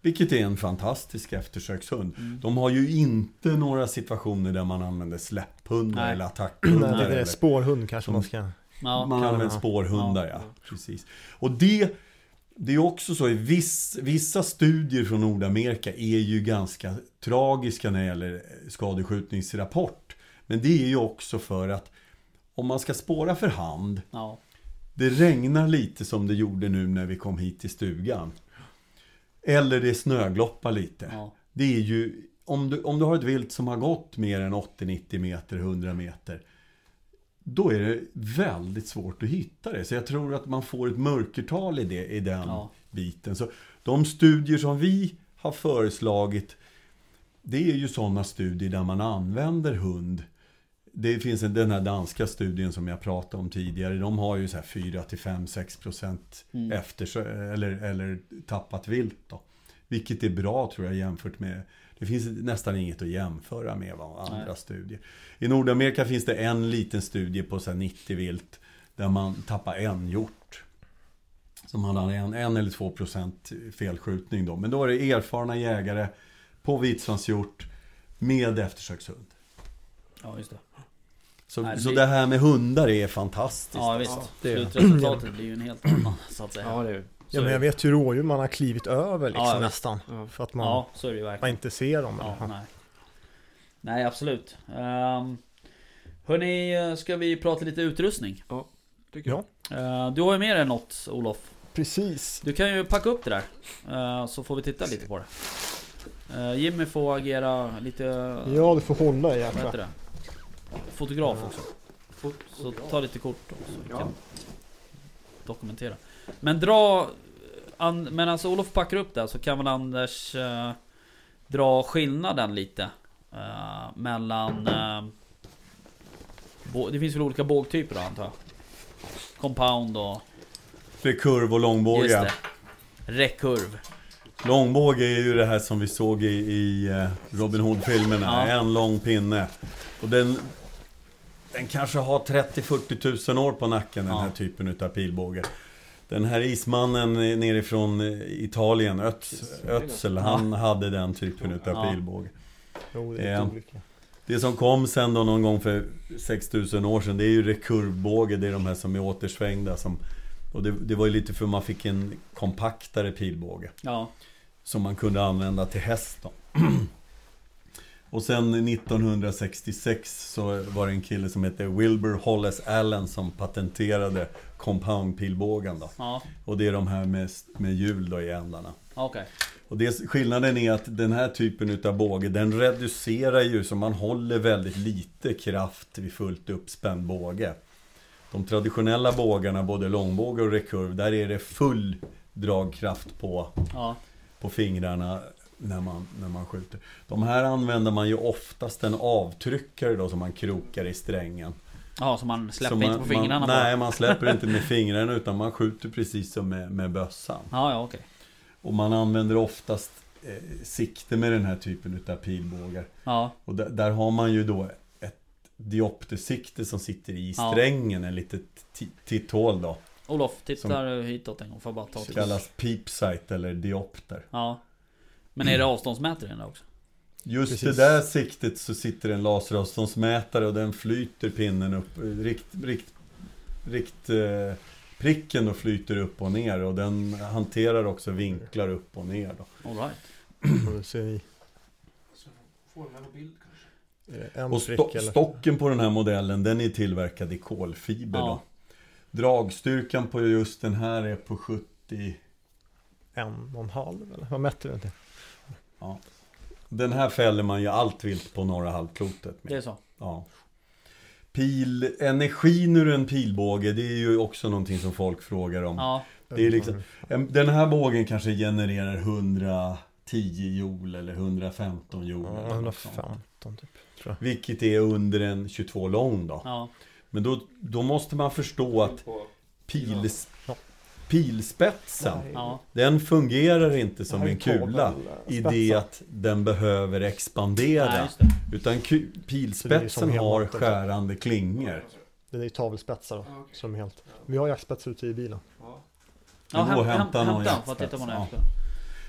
Vilket är en fantastisk eftersökshund. Mm. De har ju inte några situationer där man använder släpphundar Nej. eller Nej, attackhundar. det är eller- spårhund kanske man ska... Ja, man kan använder spårhundar, ja. Ja. Precis. Och det, det är också så i viss, vissa studier från Nordamerika är ju ganska tragiska när det gäller skadeskjutningsrapport. Men det är ju också för att om man ska spåra för hand, ja. det regnar lite som det gjorde nu när vi kom hit till stugan. Eller det snögloppar lite. ja. Det är ju, om du, om du har ett vilt som har gått mer än 80-90 meter, 100 meter. Då är det väldigt svårt att hitta det. Så jag tror att man får ett mörkertal i, det, i den Ja. biten. Så de studier som vi har föreslagit. Det är ju sådana studier där man använder hund. Det finns en, den här danska studien som jag pratade om tidigare. De har ju så här 4 till 5, 6 procent Mm. efter, eller, eller tappat vilt då. Vilket är bra tror jag jämfört med Det finns nästan inget att jämföra med vad andra Nej. studier. I Nordamerika finns det en liten studie på så här 90 vilt där man tappar en hjort. Som hade en, en eller två procent felskjutning då. Men då är det erfarna jägare på vitsvanshjort med eftersökshund. ja, just det. Så, Nej, det så blir- det här med hundar är fantastiskt. Ja, visst. Ja, det. Slutresultatet blir ju en helt annan, så att säga. Ja, det är Så Ja, men jag vet ju rådjur man har klivit över liksom Ja, nästan. Ja. För att man, Ja, så är det man inte ser dem. Ja, nej. nej, absolut. Um, hörni, ska vi prata lite utrustning? Tycker jag. Ja, Eh, du har ju med dig något, Olof. precis. Du kan ju packa upp det där. eh, så får vi titta lite på det. Eh, Jimmy får agera lite... Ja, du får hålla i jäklar. det? Fotograf också. Så ta lite kort också. Ja. kan dokumentera. Men dra... An, men alltså Olof packar upp det så kan väl Anders eh, dra skillnaden lite. eh, mellan... eh, bå- det finns väl olika bågtyper då antar jag? Compound och... Rekurv och långbåge. det. Rekurv. Långbåge är ju det här som vi såg i, i eh, Robin Hood-filmerna. Ja. En lång pinne. Och den, den kanske har 30-40 tusen år på nacken, den Ja. här typen utav pilbåge. Den här ismannen eh, nerifrån eh, Italien, Ötz, Ötzel, han hade den typen utav pilbåge. Jo, det olika. Det som kom sen då någon gång för 6000 år sedan, det är ju rekurvbåge. Det är de här som är återsvängda. Som, och det, det var ju lite för man fick en kompaktare pilbåge. Ja. Som man kunde använda till häst då. Och sen 1966 så var det en kille som hette Wilbur Hollis Allen som patenterade compound pilbågen då. Ja. Och det är de här med, med hjul då i ändarna. Okej. Och det, skillnaden är att den här typen utav båge, den reducerar ju så man håller väldigt lite kraft vid fullt uppspänd båge. De traditionella bågarna, både långbåge och rekurv, där är det full dragkraft på, Ja. på fingrarna när man, när man skjuter. De här använder man ju oftast en avtryckare då som man krokar i strängen. Ja, så man släpper Så inte man, på fingrarna man? Nej, man släpper inte med fingrarna utan man skjuter precis som med, med bössan. Ja, ja okej. Och man använder oftast eh, sikte med den här typen utav pilbågar. Ja, Och där, där har man ju då ett dioptersikte som sitter i Ja. strängen, en litet ti- titthål då. Olof, titta hitåt en gång. Jag bara ta kallas peep sight eller diopter. Ja. Men är det avståndsmätare i den där också? Just Precis. det där siktet så sitter en laseravståndsmätare och den flyter pinnen upp, rikt, rikt, rikt eh, pricken och flyter upp och ner och den hanterar också vinklar upp och ner då. All right. Det en Och sto- stocken på den här modellen den är tillverkad i kolfiber Ja. då. Dragstyrkan på just den här är på 70 En och en halv eller? Vad mätte du inte? Den här fäller man ju allt vilt på norra halvklotet med. Det är så. Ja. Pil, energin ur en pilbåge, det är ju också någonting som folk frågar om. Ja, Det är liksom- En- Den här bågen kanske genererar 110 joule eller 115 joule. Ja, eller något sånt. 115 typ. Tror Vilket är under en 22 lång då. ja. Men då, då måste man förstå att pils, Ja. Pilspetsen, ja. den fungerar inte som en kula. I det att den behöver expandera. Nej. Utan pilspetsen har skärande klingor. Det är ju tavelspetsar då. Som är helt... Vi har jaktspets ute i bilen. Ja. Någon hämta titta jaktspets, ja.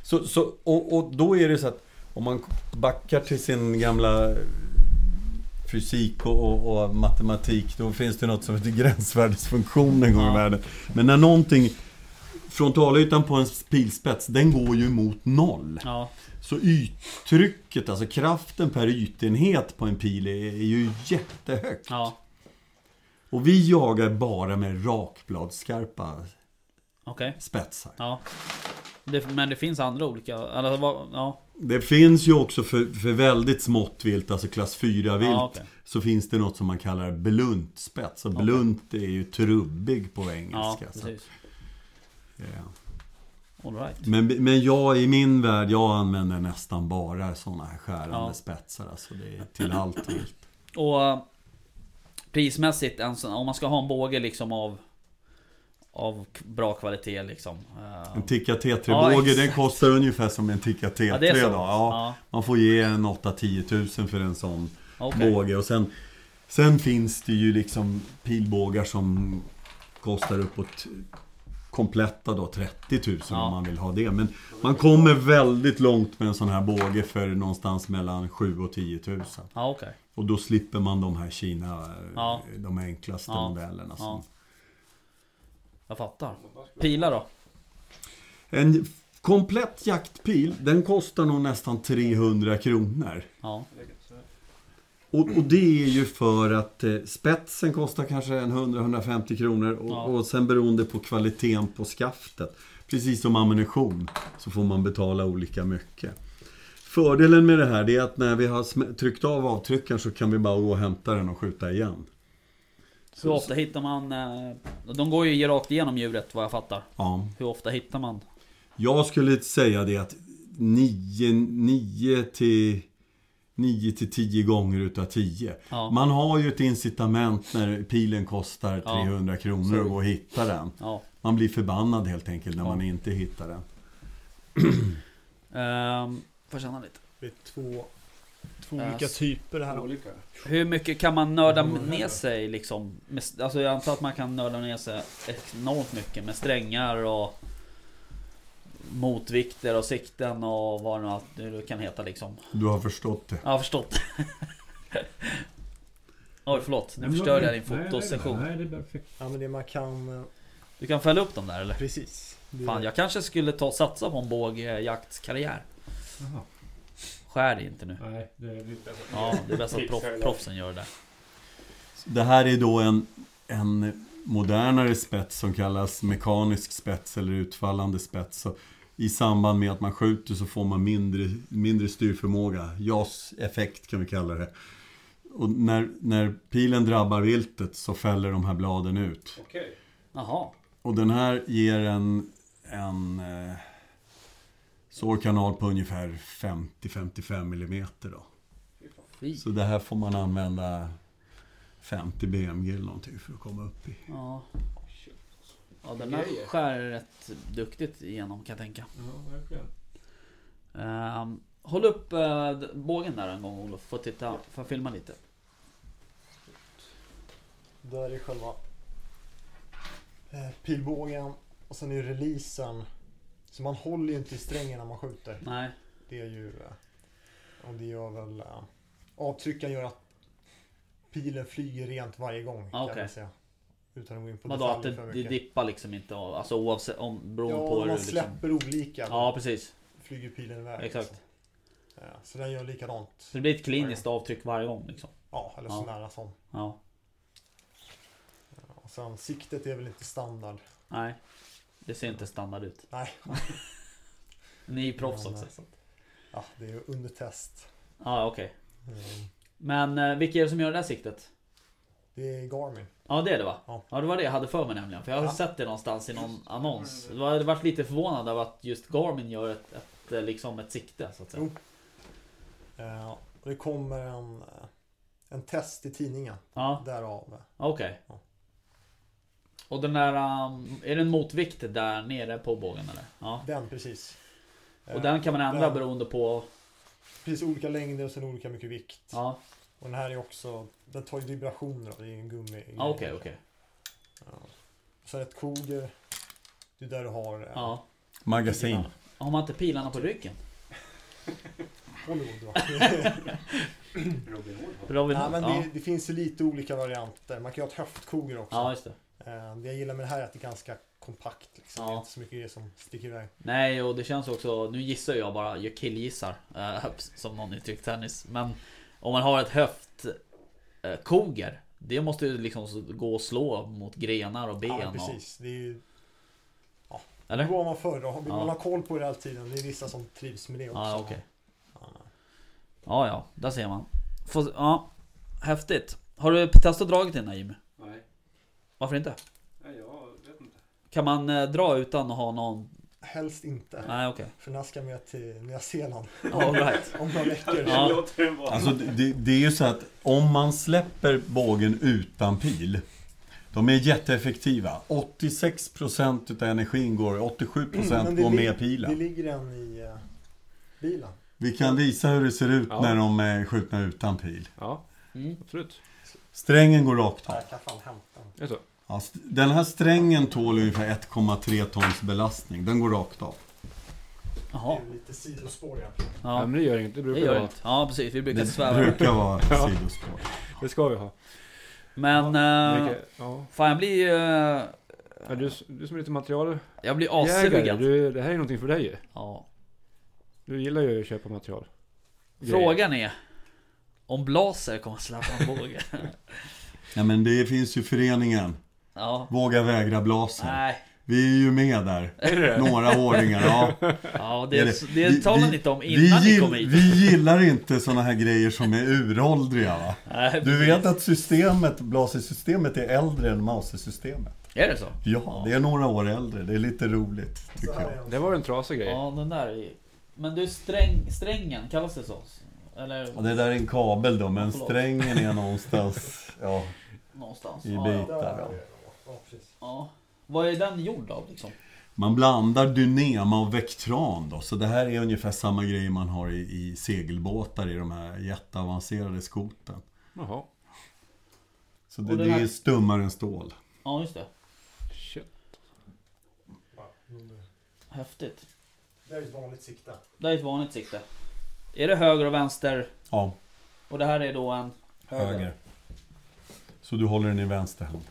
Så, så, och, och då är det så att om man backar till sin gamla fysik och, och, och matematik, då finns det något som heter gränsvärdesfunktion en gång Ja. i världen. Men när någonting, frontalytan på en pilspets, den går ju mot noll. Ja, Så yttrycket, alltså kraften per ytenhet på en pil är, är ju jättehögt. ja. Och vi jagar bara med rakbladsskarpa Okej. spetsar. Ja. Det, men det finns andra olika, eller vad, ja. Det finns ju också för, för väldigt smått vilt, alltså klass 4 vilt, Ja, okej. så finns det något som man kallar bluntspets. Och blunt är ju trubbig på engelska. ja. All right. men, men jag i min värld, jag använder nästan bara sådana här skärande Ja. spetsar. Alltså det är till allt vilt. Och eh, prismässigt, om man ska ha en båge liksom av av bra kvalitet liksom. eh, En Tikka Ja, T3-båge, den exakt. kostar ungefär som en Tikka T3 Ja, då. Ja, Man får ge en 8-10 tusen för en sån Ja, okej. båge. Och sen, sen finns det ju liksom pilbågar som kostar uppåt kompletta då 30 000 Ja. om man vill ha det. Men man kommer väldigt långt med en sån här båge för någonstans mellan 7 och 10 000. Ja, okej. Och då slipper man de här Kina, Ja. de enklaste Ja. modellerna. Som. Jag fattar. Pilar då? En komplett jaktpil, den kostar nog nästan 300 kronor. Ja. Och, och det är ju för att eh, spetsen kostar kanske en 100-150 kronor och, Ja. och sen beroende på kvaliteten på skaftet. Precis som ammunition så får man betala olika mycket. Fördelen med det här är att när vi har tryckt av avtryckaren så kan vi bara gå och hämta den och skjuta igen. Hur ofta hittar man... eh, De går ju rakt igenom djuret vad jag fattar. Ja. Hur ofta hittar man? Jag skulle säga det att 9, 9 till 9 till 10 gånger utav 10. Ja. Man har ju ett incitament när pilen kostar Ja. 300 kronor och gå och hitta den. Ja. Man blir förbannad helt enkelt när Ja. man inte hittar den. Ehm, får känna lite. Det är två, två Äh, olika typer här. Olika. Hur mycket kan man nörda ner sig liksom? Med, alltså jag antar att man kan nörda ner sig enormt mycket med strängar och motvikter och sikten och vad det nu kan heta liksom. Du har förstått det. Jag har förstått. Oj förlåt, nu förstörde jag din fotosession. Nej, det är perfekt. Ja men det man kan... eh, Du kan fälla upp dem där eller? Precis. Det, Fan jag kanske skulle ta satsa på en bågjaktskarriär. Jaha. Skär inte nu. Nej, det är lite... Ja, det är bäst att proff, proffsen gör det där. Det här är då en, en modernare spets som kallas mekanisk spets eller utfallande spets. Så I samband med att man skjuter så får man mindre, mindre styrförmåga. JAS-effekt kan vi kalla det. Och när, när pilen drabbar viltet så fäller de här bladen ut. Okej. Jaha. Och den här ger en, en eh, sårkanal på ungefär 50-55 mm då. Fy. Så det här får man använda 50 BMG eller någonting för att komma upp i. Ja. Ja den där Grejer. skär rätt duktigt igenom kan jag tänka. Ja, verkligen. Ehm, håll upp eh, bågen där en gång Olof. Får titta, får filma lite. Där är själva eh, pilbågen och sen är releasen. Så man håller ju inte i strängen när man skjuter. Nej. Det är ju... eh, Och det gör väl... eh, Avtryckaren gör att pilen flyger rent varje gång. Kan Okej. jag säga. Utan att gå in på Vadå att det, det dippar liksom inte av- Alltså oavsett om beroende Ja, på hur man liksom... släpper olika Ja precis. flyger pilen iväg. Exakt. liksom. Ja, så den gör likadant. Så det blir ett kliniskt avtryck varje gång liksom. Ja, eller så Ja. nära som. Ja. Och sen siktet är väl inte standard. Nej. Det ser inte standard ut. Nej, Ni är proffs också. Så. ja, det är under test. Ja okej. Mm. Men eh, vilka är det som gör det där siktet? Det är Garmin. Ja det är det va? Ja. Ja det var det jag hade för mig nämligen. För jag har Ja. sett det någonstans i någon annons. Jag hade varit lite förvånad över att just Garmin gör ett, ett, eh, liksom ett sikte så att säga. Jo. Eh, och det kommer en, eh, en test i tidningen. Ja, Därav. okej. Ja. Och den där, um, är det en motvikt där nere på bågen eller? Ja. Den precis. Och den kan man ändra den- beroende på... Precis olika längder och sen olika mycket vikt. Ja, Och den här är också, den tar ju vibrationer då, det är en gummi. ja okej okej. Ja. Sen ett koger. Det är där du har eh, Ja. Magasin. Har man inte pilarna på ryggen? Hollywood va? Robin Hood? men Ja. det, det finns ju lite olika varianter. Man kan ju ha ett höftkoger också. ja, just det. Eh, Det jag gillar med det här är att det är ganska kompakt. Liksom. Ja. Det är inte så mycket grejer som sticker iväg. Nej, och det känns också, nu gissar jag bara, jag killgissar, eh, som någon uttryckt tennis. Men om man har ett höftkoger, det måste ju liksom gå och slå mot grenar och ben. Ja, och, precis. Det är ju eller? det går man för. Då. Vill Ja. man ha koll på det hela tiden. Det är vissa som trivs med det också. Ja, okej. Ja. Ja, ja, där ser man. Får, ja, häftigt. Har du testat dragit den här Jimmy? Nej. Varför inte? Nej, jag vet inte. Kan man eh, dra utan att ha någon... Helst inte. Nej, okej. För när ska med till Nya Zeeland. All right. Om några veckor. Ja. Alltså det, det är ju så att om man släpper bågen utan pil De är jätteeffektiva 86% utav energin går, 87% Men det går med Det pilen ligger en i eh, bilen. Vi kan visa hur det ser ut Ja. när de är skjutna utan pil Ja, Mm. absolut. Strängen går rakt av Jag kan fan hämta den. Det ja, Den här strängen tål ungefär 1,3 tons belastning Den går rakt av Jaha. Det är lite sidospår egentligen. Ja. Ja, men det gör inget. Det det brukar gör vara. inget. Ja, precis. Vi brukar Det sväva. brukar vara Ja. sidospår Det ska vi ha. Men... eh, Vilka, ja. Fan jag blir... eh, Ja, du, du som är lite material... jag blir assugen. det här är någonting för dig ju. Ja. Du gillar ju att köpa material. Grejer. Frågan är... Om Blaser kommer släppa en båge. Ja men det finns ju föreningen ja. Våga vägra blasen Nej. Vi är ju med där? Några hårdingar, ja Ja, Det det, det. det, talar ni inte om innan vi, ni kom hit. vi gillar inte såna här grejer som är uråldriga va? Nej, Du vet att systemet, Blaser-systemet är äldre än Mauser-systemet? Är det så? Ja, det är några år äldre. Det är lite roligt, tycker jag. Det var en trasig grej. Ja, den där är... Men du, sträng, strängen, kallas det så? Eller Ja, det där är en kabel då, men Förlåt. strängen är någonstans ja, någonstans? i Ja, bitar. ja. Ja. precis. Vad är den gjord av liksom? Man blandar Dynema och Vectran då, så det här är ungefär samma grej man har i, i segelbåtar i de här jätteavancerade skoten. Jaha. Så det, det här- är stummare än stål. Ja, just det. Shit. Häftigt. Det är ett vanligt sikte. Det är ett vanligt sikte. Är det höger och vänster? Ja, Och det här är då en höger? höger. Så du håller den i vänster hand.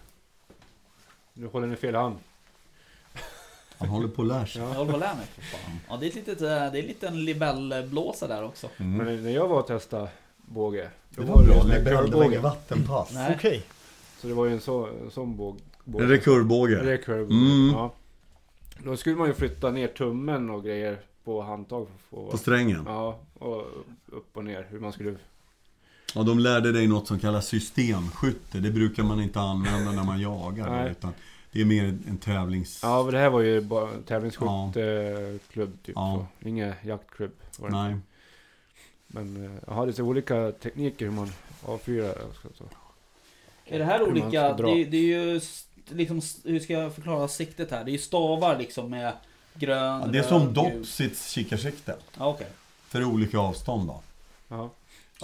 Du håller den i fel hand. Han håller på att lära sig. Jag håller på att lära mig för fan. Ja, det är, ett litet, eh, det är en liten libellblåsa där också. Mm. Men när jag var och testade båge. Det var det bra, en det var inget vattenpass. Nej. Okej. Så det var ju en, så, en sån båg. båg. En rekurvbåge. Recurve. Mm. Ja. Då skulle man ju flytta ner tummen och grejer på handtag. För att På få, strängen. ja, och upp och ner. Hur man skulle... Ja, de lärde dig något som kallas systemskytte. Det brukar man inte använda när man jagar. Utan det är mer en tävlings... Ja, men det här var ju bara tävlingsskytteklubb typ. Ja. Så. Inga jaktklubb. Var det. Nej. Men eh, jag hade så olika tekniker hur man avfyrar. Så. Är det här Hur olika? Det, är- det är ju liksom, hur ska jag förklara siktet här? Det är ju stavar liksom med grön, Ja, det är röd, som. Dopsits kikarsikte. Ja, okej. För olika avstånd då. Ja.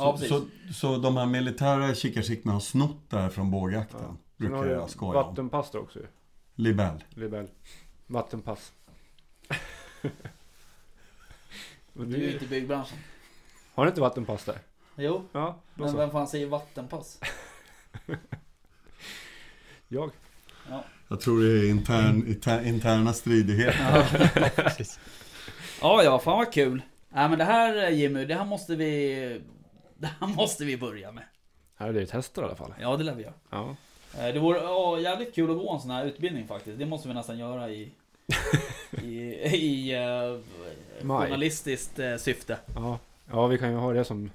Ja, Så, precis. så, så de här militära kikarsiktena har snott det här från bågjakten. Ja. Brukar har du jag skoja om. vattenpass också ju. Libell. Libell. Vattenpass. Du är ju du, inte i byggbranschen. har ni inte vattenpass där? Jo, Ja, men så. vem fan säger vattenpass? Jag. Ja. Jag tror det är intern, inter, interna stridigheter. Ja, ja, fan vad kul. Nej men det här Jimmy, det här måste vi... Det här måste vi börja med. Här är det tester i alla fall. Ja, det lär vi göra. Ja. Eh, Det vore ja, jävligt kul att gå en sån här utbildning faktiskt. Det måste vi nästan göra i... I, i uh, journalistiskt eh, syfte. Ja. ja, vi kan ju ha det som...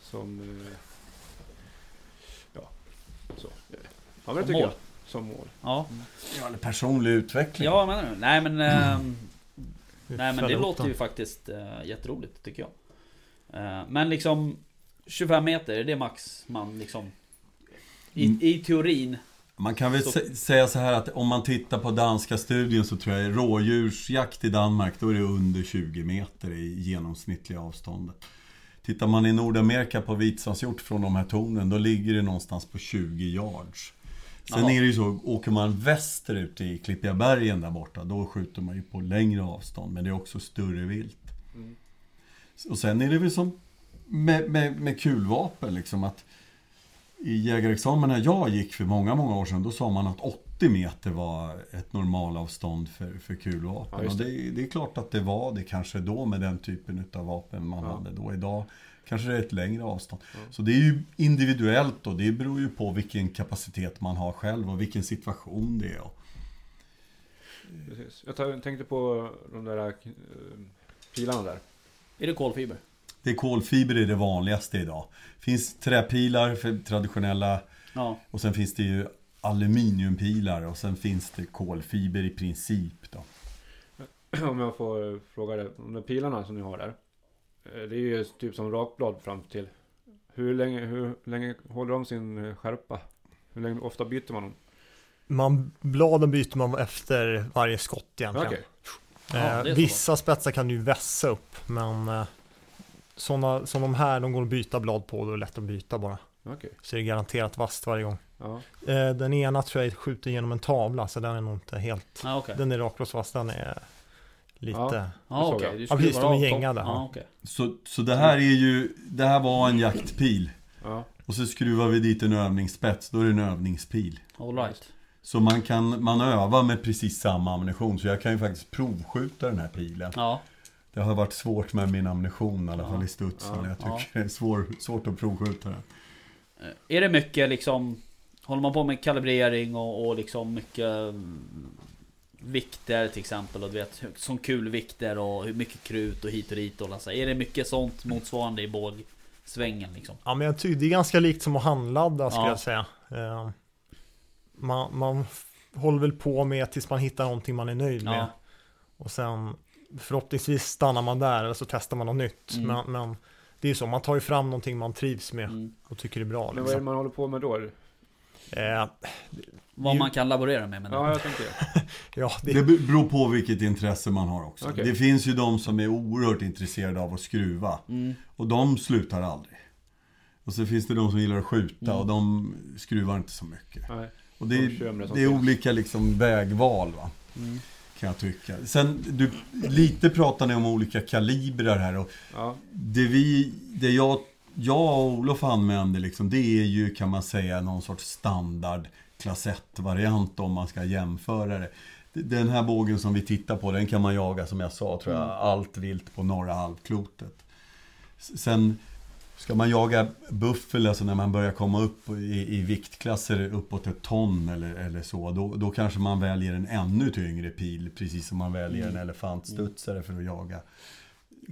Som... eh, Ja, så. Ja, men det Som tycker mål. jag. Som mål. Ja, Ja, eller personlig utveckling. ja men, nej men... Nej men det låter ju faktiskt uh, jätteroligt tycker jag. Eh, men liksom 25 meter, är det max man liksom... I, Mm. i teorin. Man kan väl Så- säga så här att om man tittar på danska studien så tror jag rådjursjakt i Danmark då är det under 20 meter i genomsnittliga avståndet. Tittar man i Nordamerika på vitsvanshjort från de här tornen då ligger det någonstans på 20 yards. Sen Jaha. är det ju så, åker man västerut i Klippiga bergen där borta då skjuter man ju på längre avstånd men det är också större vilt. Och sen är det väl som med, med, med kulvapen liksom att i jägarexamen när jag gick för många, många år sedan, då sa man att 80 meter var ett normalavstånd för, för kulvapen. Ja, och det, det är klart att det var det kanske då med den typen av vapen man Ja. hade då. Idag kanske det är ett längre avstånd. Ja. Så det är ju individuellt och det beror ju på vilken kapacitet man har själv och vilken situation det är. Precis. Jag tänkte på de där eh, pilarna där. Är det kolfiber? Det är kolfiber är det vanligaste idag. finns träpilar för traditionella Ja. och sen finns det ju aluminiumpilar och sen finns det kolfiber i princip då. Om jag får fråga det. De där pilarna som ni har där. eh, Det är ju typ som rakblad fram till. Hur länge, hur länge håller de sin skärpa? Hur länge, ofta byter man dem? Man, bladen byter man efter varje skott egentligen. Okej. Ja, är eh, så. vissa spetsar kan du ju vässa upp, men eh, sådana som de här, de går att byta blad på, då är det lätt att byta bara. Okej. Så det är garanterat vasst varje gång. Ja. Eh, den ena tror jag skjuter genom en tavla, så den är nog inte helt, Ja okej. den är rakblåsvass, den är lite, Ja. Jag. Du Ja, precis, de är gängade. Ja okej. Så, så det här är ju, det här var en jaktpil. Ja. Och så skruvar vi dit en övningsspets, då är det en övningspil. All right. Så man kan man övar med precis samma ammunition. Så jag kan ju faktiskt provskjuta den här pilen. Ja. Det har varit svårt med min ammunition i alla Ja. fall i studsen. Ja. Jag tycker Ja. det är svår, svårt att provskjuta den. Eh, Är det mycket liksom Håller man på med kalibrering och, och liksom mycket mm, Vikter till exempel och du vet som kulvikter och hur mycket krut och hit och dit och alltså, Är det mycket sånt motsvarande i bågsvängen liksom? ja men jag tycker det är ganska likt som att handladda skulle Ja. jag säga. Man, man håller väl på med tills man hittar någonting man är nöjd med. Ja. Och sen förhoppningsvis stannar man där eller så testar man något nytt. Mm. Men, men det är ju så, man tar ju fram någonting man trivs med Mm. och tycker är bra. Men vad är det Liksom. man håller på med då? Eh, Vad Ju- man kan laborera med men Ja, jag tänkte det. ja, det, Det beror på vilket intresse man har också. Okej. Det finns ju de som är oerhört intresserade av att skruva. mm. Och de slutar aldrig. Och så finns det de som gillar att skjuta Mm. och de skruvar inte så mycket. Nej. Och det, med det är olika liksom vägval va. Mm. Kan jag tycka. Sen, du, lite pratar ni om olika kalibrar här och Ja. det vi, det jag, jag och Olof använder liksom, det är ju kan man säga någon sorts standard klass 1-variant om man ska jämföra det. Den här bågen som vi tittar på, den kan man jaga som jag sa, tror jag, Mm. allt vilt på norra halvklotet. Sen ska man jaga buffel, alltså när man börjar komma upp i, i viktklasser uppåt ett ton eller, eller så, då, då kanske man väljer en ännu tyngre pil, precis som man väljer Mm. en elefantstudsare för att jaga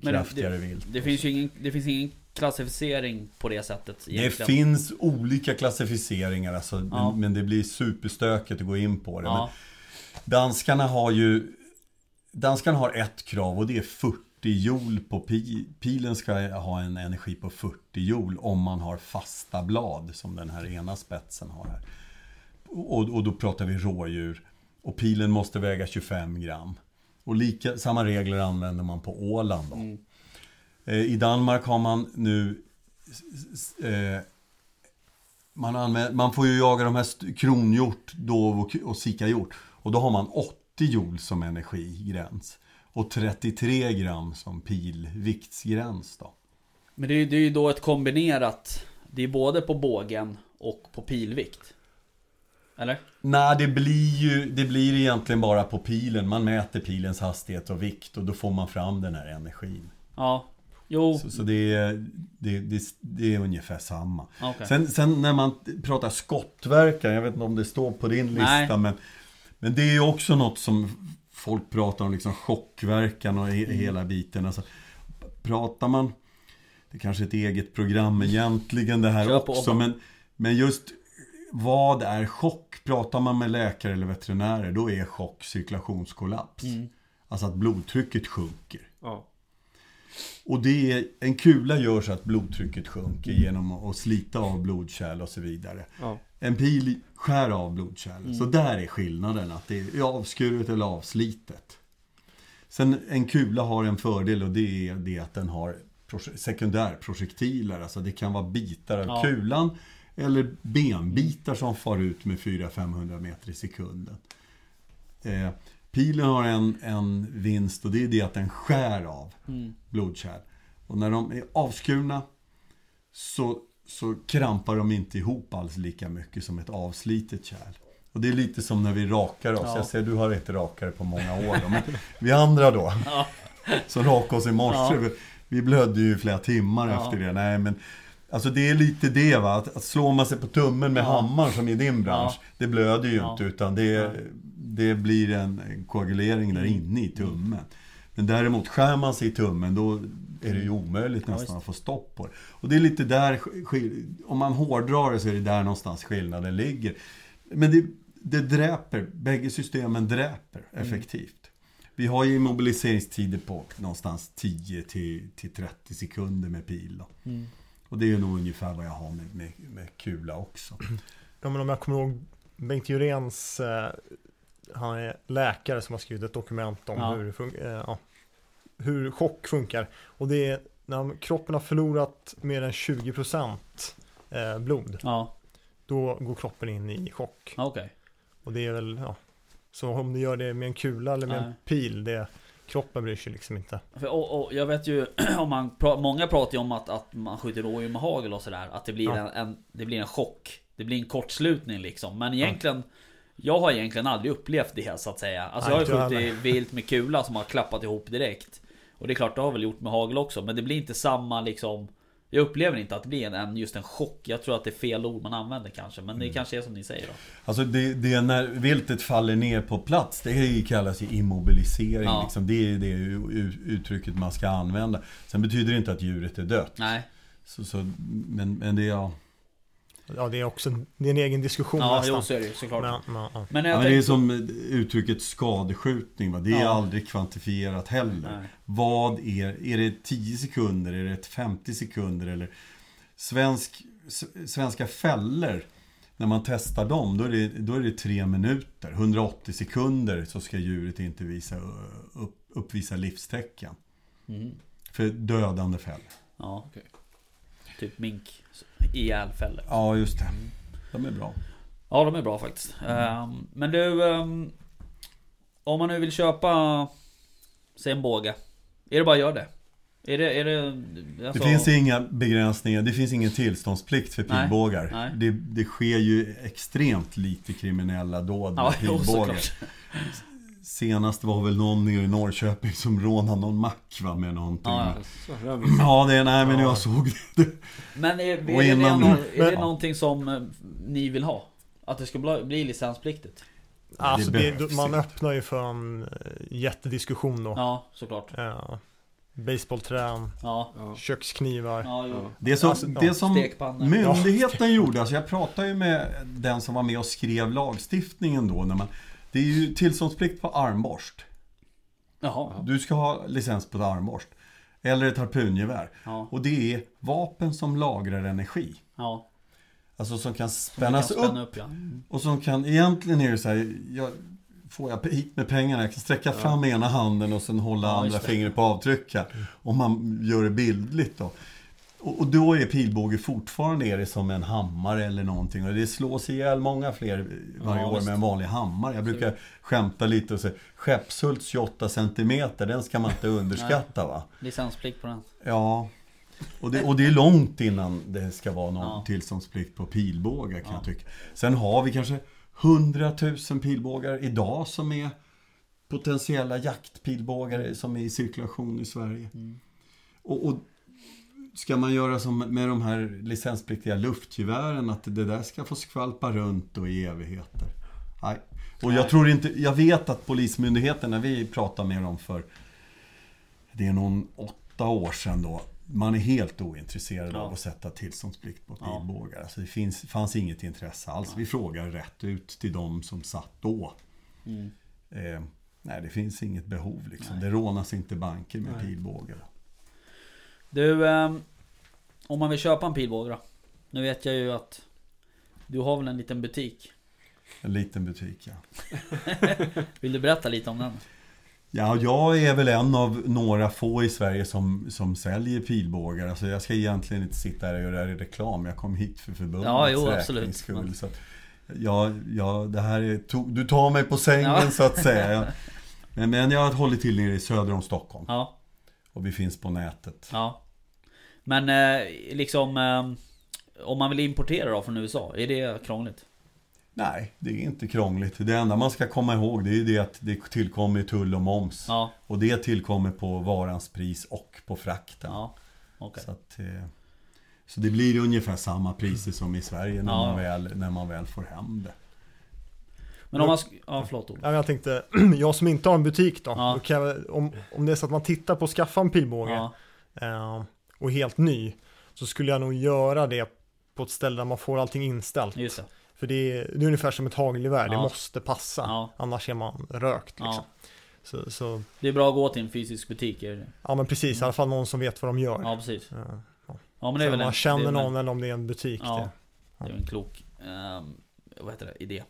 kraftigare vilt. Det finns ingen, det finns ingen klassificering på det sättet Det egentligen. finns olika klassificeringar, alltså, Ja. men, det blir superstökigt att gå in på det. Ja, danskarna har ju Danskarna har ett krav och det är joule på pi, pilen ska ha en energi på 40 joule om man har fasta blad som den här ena spetsen har här. Och, och då pratar vi rådjur. Och pilen måste väga 25 gram. Och lika, samma regler använder man på Åland. Då. Mm. Eh, I Danmark har man nu eh, man, använder, man får ju jaga de här kronhjort, dov och, och sikahjort. Och då har man 80 joule som energigräns. Och 33 gram som pilviktsgräns då. Men det är, det är ju då ett kombinerat Det är både på bågen och på pilvikt Eller? Nej, det blir ju det blir egentligen bara på pilen. Man mäter pilens hastighet och vikt och då får man fram den här energin. Ja Jo, Så, så det, är, det, det, det är ungefär samma. okej Sen, sen när man pratar skottverkan, jag vet inte om det står på din lista, Nej. men, men det är ju också något som folk pratar om, liksom chockverkan och he, hela biten. Alltså, pratar man, det är kanske är ett eget program egentligen det här också, men, men just vad är chock? Pratar man med läkare eller veterinärer, då är chock cirkulationskollaps. Mm. Alltså att blodtrycket sjunker. Ja. Och det är, en kula gör så att blodtrycket sjunker genom att slita av blodkärl och så vidare. Ja. En pil skär av blodkärlen. Mm. Så där är skillnaden, att det är avskuret eller avslitet. Sen en kula har en fördel och det är det att den har proje- sekundärprojektiler. Alltså det kan vara bitar av Ja. kulan eller benbitar som far ut med 400-500 meter i sekunden. Eh, pilen har en, en vinst och det är det att den skär av Mm. blodkärl. Och när de är avskurna så, så krampar de inte ihop alls lika mycket som ett avslitet kärl. Och det är lite som när vi rakar oss. Ja. Jag ser du har inte rakare på många år. Då, men vi andra då, Ja. som rakade oss i morse. Ja. Vi, blödde ju flera timmar Ja. efter det. Nej, men, alltså det är lite det va, att, att slår man sig på tummen med Ja. hammaren som i din bransch. Ja. Det blöder ju Ja. inte utan det, det blir en koagulering där Mm. inne i tummen. Men däremot skär man sig i tummen då är det ju omöjligt nästan att få stopp på det. Och det är lite där, om man hårdrar det så är det där någonstans skillnaden ligger. Men det, det dräper, bägge systemen dräper Mm. effektivt. Vi har ju immobiliseringstider på någonstans 10 till, till 30 sekunder med pil. Då. Mm. Och det är nog ungefär vad jag har med, med, med kula också. Ja, men om jag kommer ihåg Bengt Juréns, eh, han är läkare som har skrivit ett dokument om Ja. hur, fun- eh, ja, hur chock funkar. Och det är när kroppen har förlorat mer än 20% eh, blod, Ja, då går kroppen in i chock. okej Och det är väl, ja, så om du gör det med en kula eller med en Nej. pil, det, kroppen bryr sig liksom inte. För, och, och jag vet ju, om man, många pratar ju om att, att man skjuter rådjur med hagel och sådär Att det blir, Ja. en, en, det blir en chock. Det blir en kortslutning liksom. Men egentligen Jag har egentligen aldrig upplevt det så att säga. Alltså Nej, jag har skjutit vilt med kula som har klappat ihop direkt. Och det är klart det har jag väl gjort med hagel också Men det blir inte samma liksom Jag upplever inte att det blir en, en, just en chock Jag tror att det är fel ord man använder kanske Men det Mm. kanske är som ni säger då Alltså det, det är när viltet faller ner på plats, det kallas ju immobilisering. Ja. Liksom. Det är det uttrycket man ska använda. Sen betyder det inte att djuret är dött. Nej Så, så, men, men det är... Ja. Ja, det är också en, det är en egen diskussion Ja nästan. jo så är det ju såklart Men, men, ja. Men Ja, men det är som uttrycket skadeskjutning. Va? Det är Ja. aldrig kvantifierat heller. Nej. Vad är, är det 10 sekunder? Är det ett 50 sekunder? Eller svensk, svenska fällor, när man testar dem, då är, det, då är det tre minuter. 180 sekunder så ska djuret inte visa, upp, uppvisa livstecken. mm. För dödande fällor. Ja Okej. Typ mink ihjälfällor Ja, just det. De är bra. Ja, de är bra faktiskt. Ehm, men du... ehm, om man nu vill köpa... Säg en båge. Är det bara att göra det? Är det... Är det, alltså, Det finns inga begränsningar, det finns ingen tillståndsplikt för Nej, pilbågar. nej. Det, det sker ju extremt lite kriminella dåd med Ja, pilbågar. Senast var väl någon nere i Norrköping som rånade någon mack va, med någonting. Ja, det är- ja det, nej men Ja. jag såg det. Men är, är, det, innan- det, är det någonting som eh, ni vill ha? Att det ska bli, bli licenspliktigt? Alltså, Det man öppnar ju för en eh, jättediskussion då. Ja, såklart. Ja. Baseballträn, Ja, köksknivar. ja. Det som, Alltså, det som Stekpannor. myndigheten gjorde, alltså jag pratade ju med den som var med och skrev lagstiftningen då. När man, det är ju tillståndsplikt på armborst. Jaha. Du ska ha licens på ett armborst. Eller ett harpungevär. Ja. Och det är vapen som lagrar energi. Ja. Alltså som kan Som spännas kan upp spänna upp ja. och som kan, egentligen är det så här, jag, får jag hit med pengarna, jag kan sträcka fram ena handen och sen hålla andra fingret på avtryckaren. Om man gör det bildligt då. Och, och då är pilbåge fortfarande är det som en hammare eller någonting. Och det slås ihjäl många fler varje Ja, år visst. med en vanlig hammare. Jag brukar skämta lite och säga Skeppshult 28 cm, den ska man inte underskatta va? Licensplikt på den. Ja, och det, och det är långt innan det ska vara någon Ja. tillståndsplikt på pilbågar kan Ja. jag tycka. Sen har vi kanske 100 000 pilbågar idag som är potentiella jaktpilbågar som är i cirkulation i Sverige. Mm. Och, och ska man göra som med de här licenspliktiga luftgevären, att det där ska få skvalpa runt och i evigheter. Nej. Och jag tror inte, jag vet att Polismyndigheten, när vi pratade med dem för, det är någon åtta år sedan då, man är helt ointresserad Ja. av att sätta tillståndsplikt på Ja. pilbågar. Alltså det finns, fanns inget intresse alls. Vi frågar rätt ut till de som satt då. Mm. Eh, nej, det finns inget behov liksom. Nej. Det rånas inte banker med Nej. pilbågar. Du, ehm, om man vill köpa en pilbåge då? Nu vet jag ju att du har väl en liten butik? En liten butik, ja. Vill du berätta lite om den? Ja, jag är väl en av några få i Sverige som, som säljer pilbågar. Alltså jag ska egentligen inte sitta här och göra reklam. Jag kom hit för förbundets Ja, jo, absolut. skull. Så ja, ja, det här är, to- du tar mig på sängen Ja. så att säga. Men, men jag har hållit till nere i söder om Stockholm. Ja, Och vi finns på nätet. ja. Men eh, liksom ehm, Om man vill importera då från USA, är det krångligt? Nej, det är inte krångligt. Det enda man ska komma ihåg det är det att det tillkommer tull och moms. Ja, Och det tillkommer på varans pris och på frakten. ja, okej. Så, att, eh, så det blir ungefär samma priser som i Sverige när, Ja. man, väl, när man väl får hem det. Men om man... Ja, förlåt Olof. Ja, jag tänkte, jag som inte har en butik då, Ja. då kan jag, om, om det är så att man tittar på att skaffa en pilbåge Ja, eh, och helt ny, så skulle jag nog göra det på ett ställe där man får allting inställt. just det. För det är, det är ungefär som ett hagelgevär, det Ja. måste passa, Ja. annars är man rökt. Liksom. Ja. Så, så, Det är bra att gå till en fysisk butik. Är det? ja men precis, i alla fall någon som vet vad de gör. Ja, precis. Eh, Ja, men det är om väl man en, känner det någon eller om det är en butik. Ja. Det. Det är en klok, ehm, vad heter det, idé.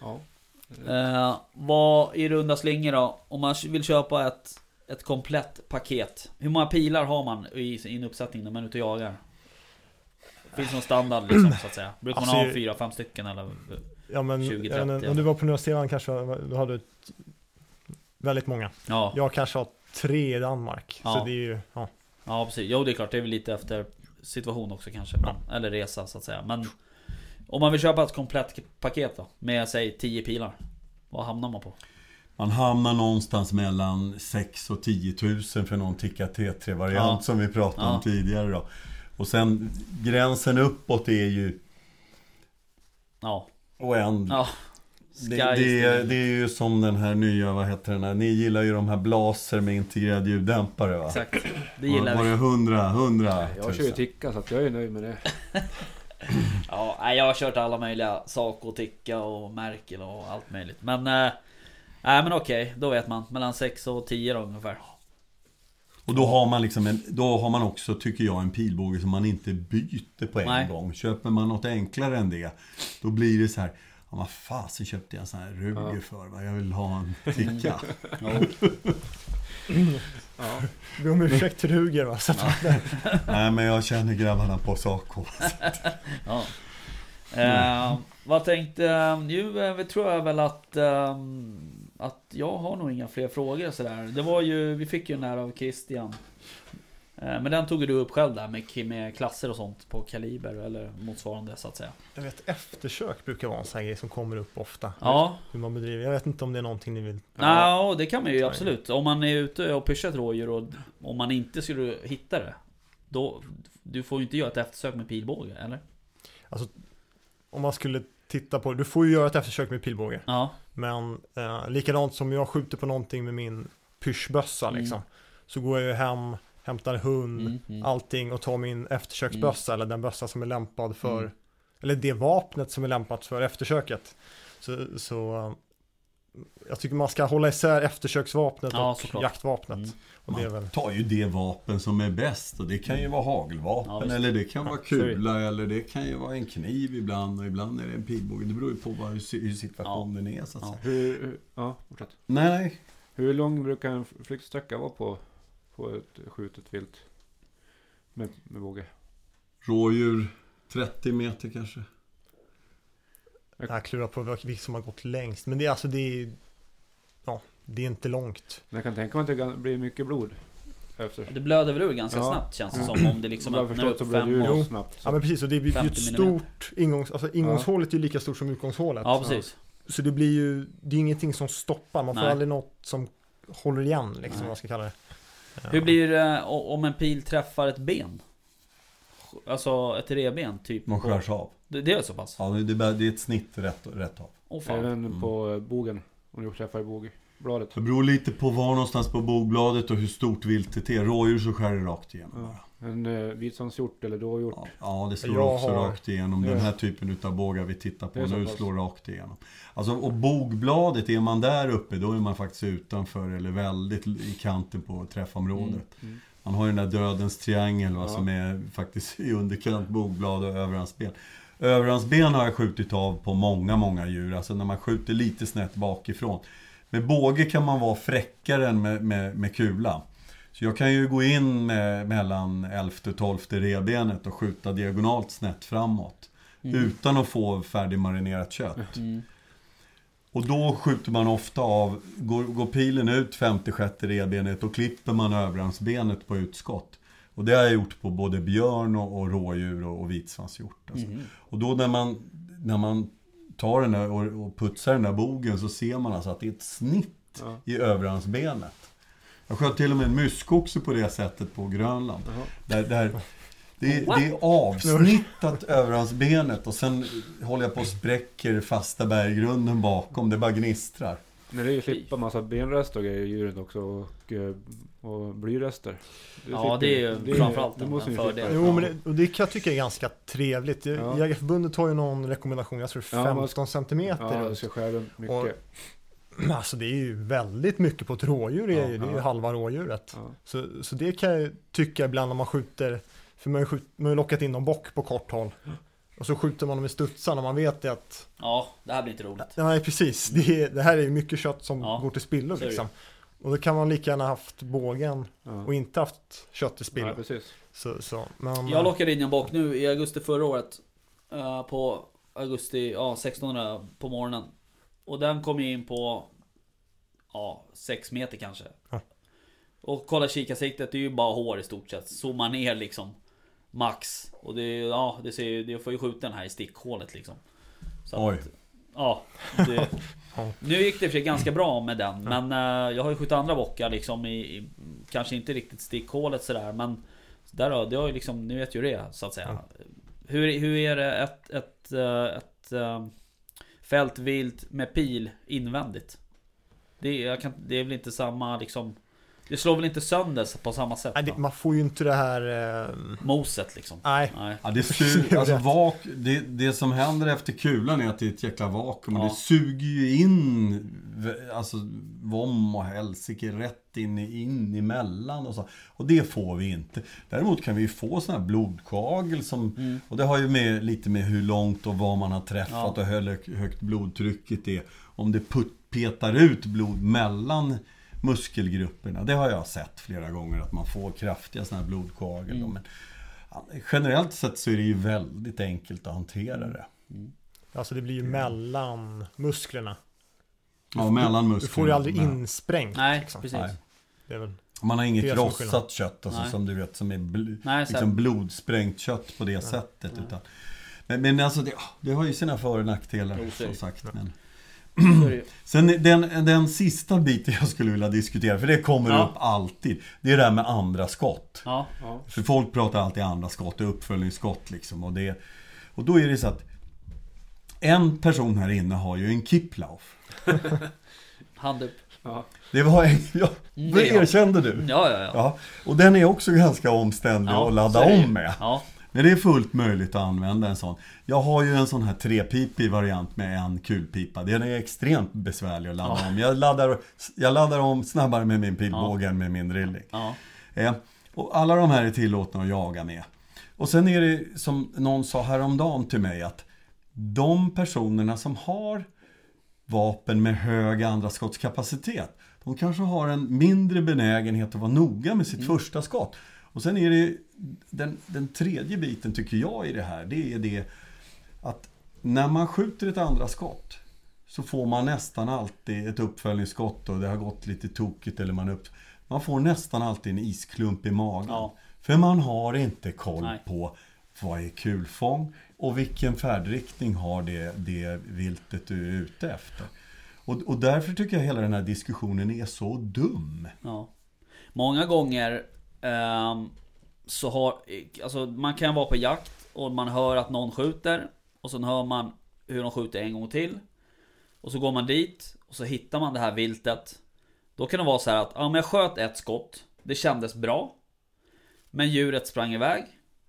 Ja. Eh, vad i runda slingor då? Om man vill köpa ett, ett komplett paket. Hur många pilar har man i sin uppsättning när man är ute och jagar? Finns det någon standard liksom så att säga? Brukar man Alltså, ha fyra, fem stycken eller? Ja men 20, jag vet inte, 30, om du var på Nya Zeeland kanske, hade du ett, väldigt många. Ja, Jag kanske har tre i Danmark. Ja. Så det är ju, ja. ja precis. Jo det är klart, det är väl lite efter situation också kanske. Men, Eller resa så att säga. Men om man vill köpa ett komplett paket då? Med säg 10 pilar. Vad hamnar man på? Man hamnar någonstans mellan 6 och 10 000 för någon Tikka T3-variant Ja. som vi pratade Ja. om tidigare. Då. Och sen gränsen uppåt är ju Ja, oändlig. ja. Det, det, det är ju som den här nya, vad heter den här? Ni gillar ju de här blaser med integrerad ljuddämpare va? Exakt. Det gillar Var vi. det 100, 100 Jag kör ju Ticka så att jag är nöjd med det. Ja, jag har kört alla möjliga Saco, Ticka och Merkel och allt möjligt. Men... Nej men okej, då vet man. Mellan 6 och 10 då ungefär. Och då har man liksom en, då har man också, tycker jag, en pilbåge som man inte byter på en Nej. gång. Köper man något enklare än det, då blir det så här, ja, vad fasen köpte jag en sån här Ruger Ja. för? Va? Jag vill ha en Ticka. Ja. Be om ursäkt till Ruger va. Så att, Nej, men jag känner grabbarna på Saco. Ja. Eh, vad tänkte... Nu eh, tror jag väl att... ehm, att jag har nog inga fler frågor sådär. Det var ju... Vi fick ju den här av Christian. Eh, men den tog du upp själv där med, med klasser och sånt på kaliber eller motsvarande så att säga. jag vet eftersök brukar vara en sån här grej som kommer upp ofta. Ja, Hur man bedriver. Jag vet inte om det är någonting ni vill. Ja, det kan man ju absolut. Om man är ute och pyschar ett rådjur och om man inte skulle hitta det. Då, du får ju inte göra ett eftersök med pilbåge, eller? Om man skulle titta på, du får ju göra ett eftersök med pilbåge. Ja, Men eh, likadant som jag skjuter på någonting med min pyschbössa Mm. liksom. Så går jag ju hem, hämtar hund, mm, mm. allting och tar min eftersöksbössa eller den bössa som är lämpad för, Mm. eller det vapnet som är lämpat för eftersöket. Så, så jag tycker man ska hålla isär eftersöksvapnet Ja, och såklart. jaktvapnet. Mm. Och det är väl, Man tar ju det vapen som är bäst och det kan ju vara hagelvapen Ja, eller det kan vara kula eller det kan ju vara en kniv ibland och ibland är det en pilbåge. Det beror ju på vad, hur, si- hur situationen är så att Ja. säga. Hur, hur, ja, fortsätt. Nej, nej. Hur lång brukar en flyktsträcka vara på, på ett skjutet vilt? Med, med båge? Rådjur 30 meter kanske. jag klurar på vilket som har gått längst. Men det är alltså, det är, ja, det är inte långt. Men jag kan tänka mig att det kan bli mycket blod. Efter. Det blöder väl ur ganska Ja. snabbt känns det som. Om det liksom öppnar upp så blir fem och... snabbt. Ja men precis, och det blir ju 50 ett stort ingångs, alltså ingångshålet är ju lika stort som utgångshålet. Ja, precis. Så det blir ju, det är ingenting som stoppar. Man får Nej. aldrig något som håller igen liksom, Nej. vad man ska kalla det. Hur blir det o- om en pil träffar ett ben? Alltså ett revben typ? Man skärs av. Det, det är så pass? Ja, det är, bara- det är ett snitt rätt, rätt av. Åh fan. Även Mm. på eh, bogen. Om du träffar i bågbladet. Det beror lite på var någonstans på bogbladet och hur stort viltet är. Rådjur så skär det rakt igenom. Bara. En eh, vitsvanshjort eller dåhjort. Ja, ja, det slår Jag också har- rakt igenom. Den här typen utav bågar vi tittar på nu pass. slår rakt igenom. Alltså, och bogbladet, är man där uppe då är man faktiskt utanför eller väldigt i kanten på träffområdet. Mm. Man har ju den där dödens triangel va, Ja. som är faktiskt i underkant bogblad och överhandsben. Överhandsben har jag skjutit av på många, många djur. Alltså när man skjuter lite snett bakifrån. Med båge kan man vara fräckare än med, med, med kula. Så jag kan ju gå in med, mellan 11 och 12 revbenet och skjuta diagonalt snett framåt. Mm. Utan att få färdigmarinerat kött. Mm. Och då skjuter man ofta av, går, går pilen ut 56 revbenet, då klipper man överarmsbenet på utskott. Och det har jag gjort på både björn och, och rådjur och, och vitsvanshjort. Alltså. Mhm. Och då när man, när man tar den och, och putsar den där bogen så ser man alltså att det är ett snitt Ja. i överarmsbenet. Jag sköt till och med en myskoxe på det sättet på Grönland. Jaha. Där, där, det, är- det är avsnittat överarmsbenet och sen håller jag på och spräcker fasta berggrunden bakom. Det bara gnistrar. Men det är ju slippa massa benrester och grejer i djuret också. Och, eh, och blyrester. Ja, det är ju framförallt det en- måste en fördel. Jo, men det, och det kan jag tycka är ganska trevligt. Ja. Jägarförbundet har ju någon rekommendation, jag tror Ja, man- 15 centimeter. Ja, det runt. ska skära mycket. Och- Alltså det är ju väldigt mycket på ett rådjur, Ja, ju, det är ju ja. halva rådjuret. Ja. Så, så det kan jag tycka ibland när man skjuter, för man har ju ju lockat in någon bock på kort håll. Och så skjuter man dem i studsar när man vet det att, Ja, det här blir inte roligt. nej precis, det, är, det här är ju mycket kött som Ja, går till spillo liksom. Och då kan man lika gärna haft bågen och inte haft kött till Ja, spillo. Så, så, men, Jag lockade in en bock nu i augusti förra året. eh, på augusti, ja 1600 på morgonen. Och den kom ju in på, ja 6 meter kanske. Ja. Och kolla kikarsiktet, det är ju bara hår i stort sett. Zoomar ner liksom. Max. Och det, ja, det ser ju, det får ju skjuta den här i stickhålet liksom. Så Oj. Att, ja, det, Ja. Nu gick det för sig ganska bra med den. Men eh, jag har ju skjutit andra bockar liksom i, i kanske inte riktigt stickhålet sådär. Men där har, det har ju liksom, ni vet ju det så att säga. Hur, hur är det ett, ett, eh, ett, fältvilt med pil invändigt? Det, är- jag kan, det är väl inte samma liksom det slår väl inte sönder på samma sätt? nej, det, man får ju inte det här, eh, Moset liksom? nej. Nej. Ja, det, suger, alltså, vak, det, det som händer efter kulan är att det är ett jäkla vakuum. Och Ja. det suger ju in alltså, vom och helsike rätt in, i- in emellan. Och, så. och det får vi inte. Däremot kan vi ju få sådana här blodkoagel. Som, Mm. Och det har ju med, lite med hur långt och vad man har träffat Ja. och hur hög- högt blodtrycket är. Om det put, petar ut blod mellan muskelgrupperna. Det har jag sett flera gånger att man får kraftiga sådana här blodkoagel. Mm. Men, generellt sett så är det ju väldigt enkelt att hantera det. Alltså det blir ju mellan musklerna. Ja, mellan musklerna. Du får ju aldrig insprängt. Nej, liksom. precis. Nej. Det är väl, Man har inget krossat kött alltså, Nej. som du vet som är bl- Nej, liksom blodsprängt kött på det sättet. Nej. Utan, men, men alltså det, det har ju sina för och nackdelar som sagt. Men. Sen den, den sista biten jag skulle vilja diskutera, för det kommer Ja. upp alltid. Det är det här med andra skott. Ja, Ja. För folk pratar alltid andra skott och uppföljningsskott liksom. Och, det, och då är det så att en person här inne har ju en Kiplauf. hand upp. Ja. Det var en, ja, det erkände du. Ja, ja, ja. Ja, och den är också ganska omständlig Ja, att ladda om med. Ja, Men det är fullt möjligt att använda en sån. Jag har ju en sån här trepipig variant med en kulpipa. Den är extremt besvärlig att ladda Ja. om. Jag laddar, jag laddar om snabbare med min pilbåge än med min drilling. Ja. Eh, och alla de här är tillåtna att jaga med. Och sen är det som någon sa häromdagen till mig att de personerna som har vapen med hög andraskottskapacitet de kanske har en mindre benägenhet att vara noga med sitt första skott. Och sen är det den, den tredje biten tycker jag i det här, det är det att när man skjuter ett andra skott så får man nästan alltid ett uppföljningsskott och det har gått lite tokigt eller man upp... Man får nästan alltid en isklump i magen. Ja. För man har inte koll Nej. på vad är kulfång och vilken färdriktning har det, det viltet du är ute efter. Och, och därför tycker jag hela den här diskussionen är så dum. Ja. Många gånger så har, alltså man kan vara på jakt och man hör att någon skjuter och sen hör man hur de skjuter en gång till. Och så går man dit och så hittar man det här viltet. Då kan det vara så här att, ja men jag sköt ett skott. Det kändes bra. Men djuret sprang iväg.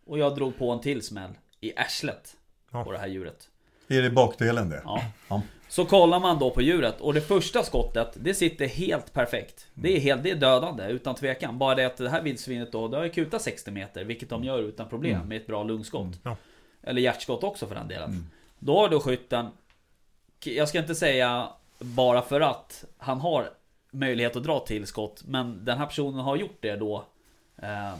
Och jag drog på en till smäll i arslet Ja. på det här djuret. Är det bakdelen det? Ja. Ja. Så kollar man då på djuret och det första skottet Det sitter helt perfekt. Det är helt, det är dödande utan tvekan. Bara det att det här vildsvinet då Det har ju kutat 60 meter Vilket de gör utan problem med ett bra lungskott. Ja. Eller hjärtskott också för den delen. Då har då skytten Jag ska inte säga bara för att Han har möjlighet att dra till skott Men den här personen har gjort det då eh,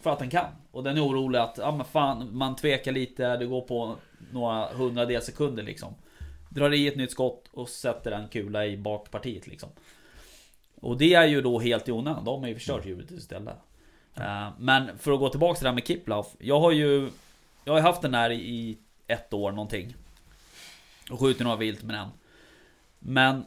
För att den kan. Och den är orolig att, ja men fan Man tvekar lite, det går på några hundradels sekunder liksom Drar i ett nytt skott och sätter en kula i bakpartiet liksom. Och det är ju då helt i onödan. De har ju förstört djuret istället. Eh, Men för att gå tillbaka till det här med Kiplauf. Jag har ju Jag har haft den här i ett år någonting. Och skjutit några vilt med den. Men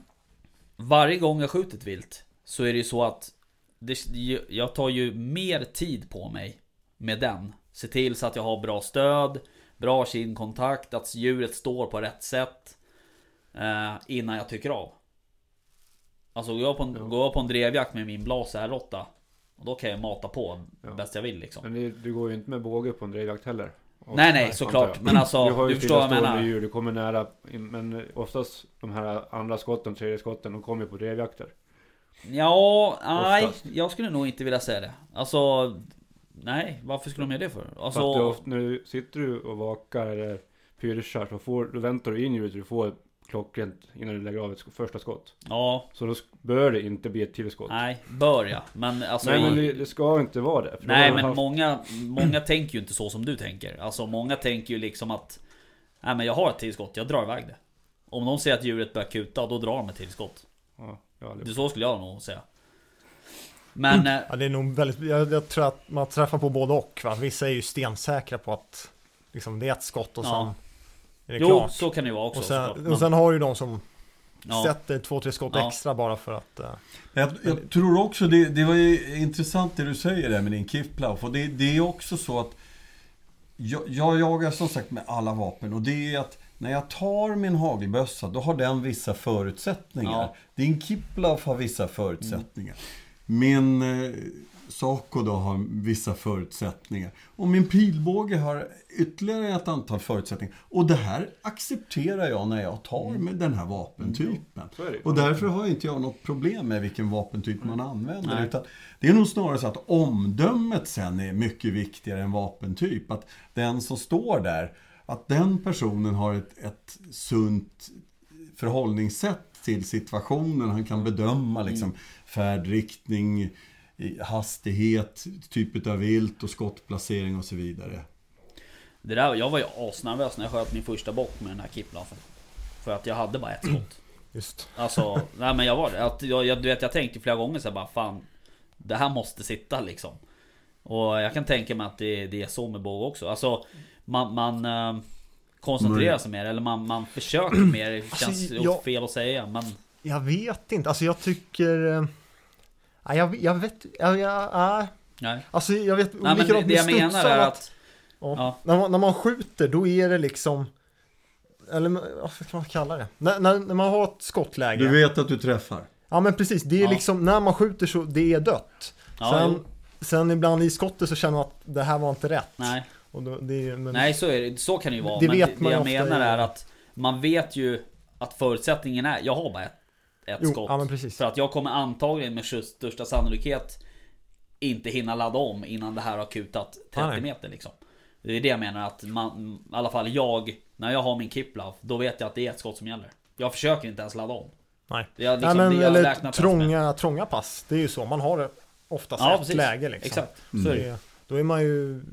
varje gång jag skjuter ett vilt så är det ju så att det, jag tar ju mer tid på mig med den. Se till så att jag har bra stöd, bra kindkontakt, att djuret står på rätt sätt. Eh, innan jag tycker av. Alltså går jag på en, Ja. går jag på en drevjakt med min blasärrotta. Och då kan jag mata på Ja. bäst jag vill liksom. Men det, du går ju inte med båge på en drevjakt heller. Nej, nej, antar såklart. Men alltså, du, har ju du förstår vad jag menar. Djur, du kommer nära. Men oftast de här andra skotten, tredje skotten, de kommer ju på drevjakter. Ja, nej, jag skulle nog inte vilja säga det. Alltså, nej, varför skulle de göra det för? För Alltså, att du, oft- när du sitter du och vakar eller pyrschar så får, då väntar du in djuret du får klockrent innan du lägger av ett sk- första skott. ja, Så då bör det inte bli ett till skott. nej, bör jag. Men alltså, Nej men det, det ska inte vara det. Nej men haft- många, många tänker ju inte så som du tänker. Alltså många tänker ju liksom att Nej men jag har ett tillskott, jag drar iväg det. Om någon säger att djuret börjar kuta, då drar de ett tillskott. Ja, ja, Det så skulle jag nog säga. Men... eh, Ja, det är nog väldigt, jag, jag tror att man träffar på både och. Va? Vissa är ju stensäkra på att liksom, det är ett skott och Ja. sen det jo, klart. så kan det ju vara också och, såklart. sen, Men- och sen har du de som ja, sätter två, tre skott Ja. extra bara för att... eh, Jag, jag tror också det, det var ju intressant det du säger där med din Kifflauf. Och det, det är också så att jag, jag jagar som sagt med alla vapen och det är att när jag tar min hagelbössa då har den vissa förutsättningar. Ja. Din Kiplauf har vissa förutsättningar. Min eh, Saco då har vissa förutsättningar. Och min pilbåge har ytterligare ett antal förutsättningar. Och det här accepterar jag när jag tar med den här vapentypen. ju. Och därför har inte jag något problem med vilken vapentyp man använder. Nej. Utan det är nog snarare så att omdömet sen är mycket viktigare än vapentyp. Att den som står där, att den personen har ett, ett sunt förhållningssätt till situationen. Han kan bedöma liksom, färdriktning, i- hastighet, typ av vilt och skottplacering och så vidare. Det där, jag var ju asnervös när jag sköt min första bock med den här kipplaffen. För att jag hade bara ett skott. just. Alltså, nej men jag var det. Att jag, jag, du vet, jag tänkte flera gånger så här bara fan Det här måste sitta liksom. Och jag kan tänka mig att det, det är så med båge också. Alltså man, man eh, koncentrerar sig mer eller man, man försöker mer. Det Alltså, känns jag- fel att säga men Jag vet inte, alltså jag tycker... Ja, jag, jag vet... Ja, ja, ja. nej. Alltså jag vet nej men det, det jag menar är att- att Ja. Ja. När, man, när man skjuter då är det liksom Eller vad kan man kalla det? När, när, när man har ett skottläge Du vet att du träffar. Ja men precis, det är Ja. liksom när man skjuter så det är dött Ja, sen, sen ibland i skottet så känner man att det här var inte rätt Nej. Och då, det är, men, Nej så, är det, så kan det ju vara. Det men vet det, man det jag menar är att man vet ju att förutsättningen är, jag har bara ett, ett jo, skott. ja. För att jag kommer antagligen med största sannolikhet inte hinna ladda om innan det här har kutat 30 Nej. meter liksom. Det är det jag menar att man, i alla fall jag, när jag har min Kiplav, då vet jag att det är ett skott som gäller. Jag försöker inte ens ladda om. Nej. Jag, liksom, Nej men eller trånga, trånga pass. Det är ju så. Man har oftast Ja, ett precis. läge liksom. Exakt, Mm. så är det då är man ju...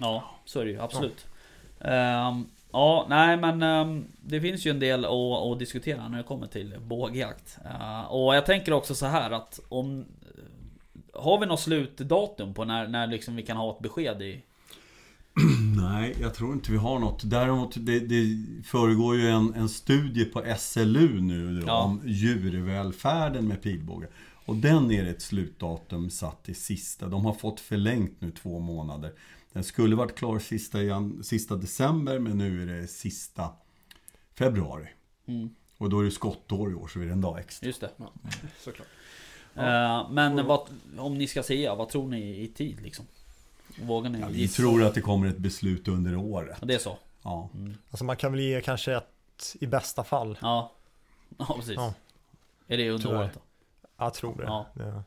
Ja, så är det ju absolut. Ehm, ja, nej men ehm, det finns ju en del att, att diskutera när det kommer till bågjakt. Eh, och jag tänker också så här att om... Har vi något slutdatum på när, när liksom vi kan ha ett besked i... Nej, jag tror inte vi har något. Däremot, det, det föregår ju en, en studie på SLU nu då, Ja. om djurvälfärden med pilbåge. Och den är ett slutdatum satt i sista. De har fått förlängt nu två månader. Den skulle varit klar sista, jan, sista december, men nu är det sista februari. Mm, Och då är det skottår i år, så är det en dag extra. just det. Såklart. Eh, men vad, om ni ska säga, vad tror ni i tid liksom? Vågar ni Ja, vi tror att det kommer ett beslut under året. Ja, Det är så? Ja. Alltså man kan väl ge kanske ett i bästa fall. Ja. Ja precis. Ja. Är det under Tyvärr. året då? Jag tror det. Ja. det.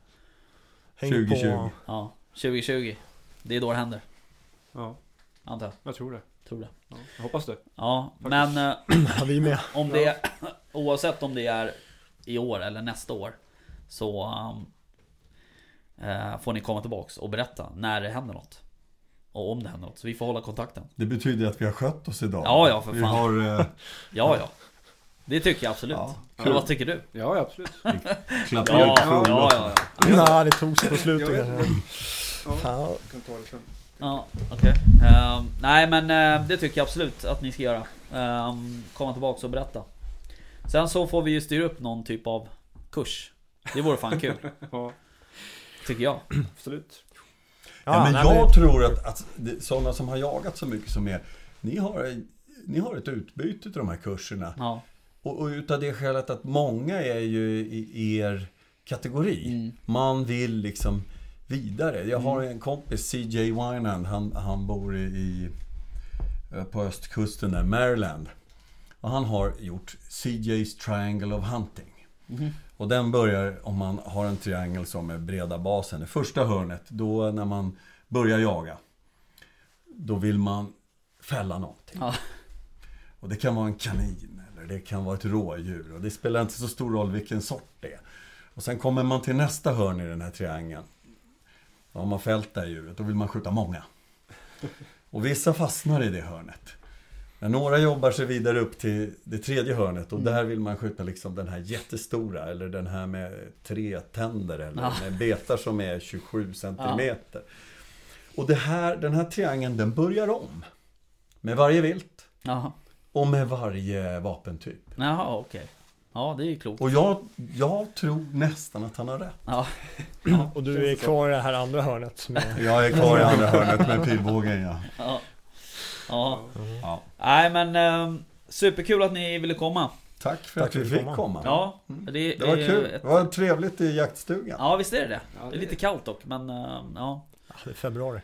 Häng 2020. På, Ja. 2020. Det är då det händer. Ja, Antar jag. jag tror det. Tror det. Ja, jag hoppas det. Ja, Faktiskt. men eh, ja, vi med. om det Oavsett om det är i år eller nästa år Så um, eh, Får ni komma tillbaks och berätta när det händer något Och om det händer något, så vi får hålla kontakten Det betyder att vi har skött oss idag. Ja, ja, för Vi fan. har eh, Ja, ja Det tycker jag absolut Ja, vad tycker du? Ja, absolut. klappat Ja, ja, ja, ja, Nej, det tog sig på slutet Jag. Ja, Ja, jag kan ta det sen. ja okej Ehm, Nej men eh, det tycker jag absolut att ni ska göra Ehm, Komma tillbaks och berätta Sen så får vi ju styra upp någon typ av kurs Det vore fan kul, Ja, tycker jag absolut. Ja, men nej, jag tror att, att det, sådana som har jagat så mycket som er, ni har, ni har ett utbyte till de här kurserna. Ja, Och, och utav det skälet att många är ju i er kategori. Mm. Man vill liksom vidare. Jag har en kompis, CJ Winan, han, han bor i, eh, på östkusten där, Maryland. Och han har gjort CJ's Triangle of Hunting. Mhm. Och den börjar om man har en triangel som är breda basen. Det första hörnet, då när man börjar jaga. Då vill man fälla någonting. Ja. Och det kan vara en kanin eller det kan vara ett rådjur. Och det spelar inte så stor roll vilken sort det är. Och sen kommer man till nästa hörn i den här triangeln. Har man fällt det här djuret, då vill man skjuta många. Och vissa fastnar i det hörnet. När några jobbar sig vidare upp till det tredje hörnet och där vill man skjuta liksom den här jättestora eller den här med tre tänder eller Ja. med betar som är 27 centimeter. Och det här, den här triangeln den börjar om. Med varje vilt Jaha, och med varje vapentyp. Jaha okej Ja det är ju klokt Och jag, jag tror nästan att han har rätt. Ja, Och du är kvar i det här andra hörnet. Är, Jag är kvar i andra hörnet med pilbågen ja. ja. Ja, ja. nej men ehm, Superkul att ni ville komma Tack för Tack att för vi fick kom. komma. Ja, Mm. det, Det var kul. ett- Det var trevligt i jaktstugan. Ja visst är det det Ja, Det är lite kallt dock men ehm, ja ja, det är februari.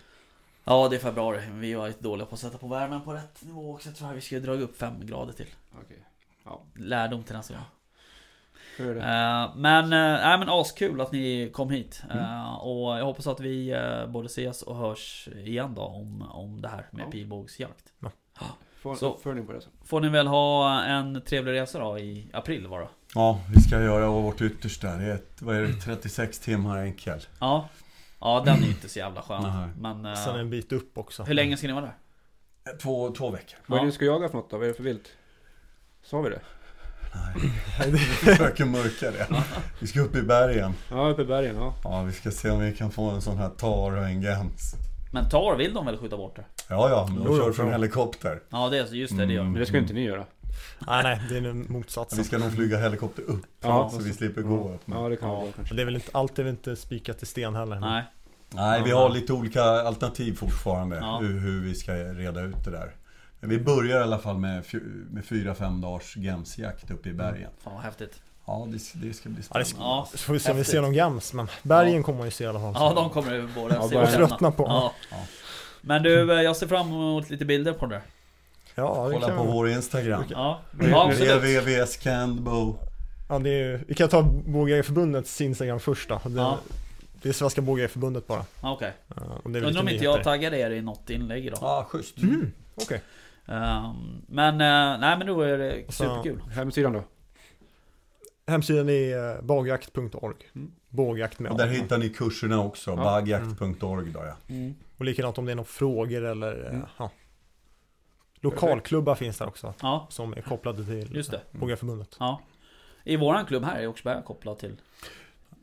Ja det är februari, vi var lite dåliga på att sätta på värmen på rätt nivå också Jag tror att vi ska dra upp 5 grader till Okej. Lärdom till nästa gång Eh, Men, uh, nej, men askul att ni kom hit Mm. Eh, Och jag hoppas att vi eh, både ses och hörs igen då om, om det här med Ja. pilbågsjakt Får en så- uppföljning på det sen. Får ni väl ha en trevlig resa då i april bara Ja, vi ska göra vårt yttersta. Det är, ett, vad är det, 36 timmar enkel. Ja Ja den är ju inte så jävla skön. Men eh, Sen en bit upp också. hur länge ska ni vara där? Två, två veckor. Vad är Ja. det ni ska jaga för något då? Vad är det för vilt? Sa vi det? Nej, vi försöker mörka det. Vi ska upp i bergen. Ja, uppe i bergen. Ja. Ja, vi ska se om vi kan få en sån här tar och en gams. Men tar vill de väl skjuta bort det? Ja, ja, men de Jo, kör från helikopter. Ja det är så, just det, det gör Mm. Men det ska inte ni göra. Nej, nej, det är nu Vi motsatsen. ska nog flyga helikopter upp. Ja, så vi slipper gå upp. Ja, det kan Ja. vara kanske. det är väl inte, allt är väl inte spikat i sten heller. Nej Nej, vi har lite olika alternativ fortfarande. Ja. Hur, hur vi ska reda ut det där. Men vi börjar i alla fall med, med fyra, fem dagars gemsjakt uppe i bergen. Fan vad häftigt Ja, det, det ska bli Ja, det spännande. ska- Ja, Så får vi se om vi ser någon gams, men bergen kommer man ju se i alla fall. Ja de kommer ju både Ja, se och tröttna på. Ja. Ja. Men du, eh, jag ser fram emot lite bilder på det. Ja, det Kolla kan på vi- vår Instagram. Ja, ja absolut. www.scandbo. Ja, det är, vi kan ta Bågjägareförbundets Instagram först då. Det, Ja. det är Svenska Bågjägareförbundet bara. Ja, Okej. Ja, och det är Undrar om inte jag taggade er i något inlägg idag. Ja, schysst. Mm, Okej. Ehm, men, eh, nej men då är det så- superkul. Hemsidan då? Hemsidan är eh, bagjakt.org. Mm. Bågjakt med Och där hittar ni kurserna också. Ja. Bagjakt.org då ja. Mm. Och likadant om det är några frågor eller eh, Mm. ja. Lokalklubbar finns där också. Ja, Som är kopplade till just det. Ja. I våran klubb här är Åkersberga kopplad till...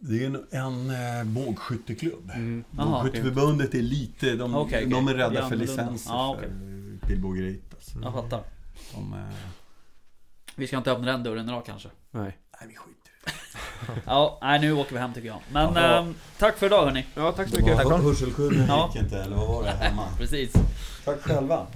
Det är en, en eh, bågskytteklubb. Mm. Bågskytteförbundet är lite, de, okej. de är rädda för licenser Ja, okej. för pilbågeriet. Alltså. Jag fattar. De, eh, Vi ska inte öppna den dörren idag kanske. Nej. nej, vi skiter. Ja, nej nu åker vi hem tycker jag. Men Ja. ehm, tack för idag hörni. Ja, tack så mycket. Ja. gick inte, eller vad var det hemma? Precis. Tack själva.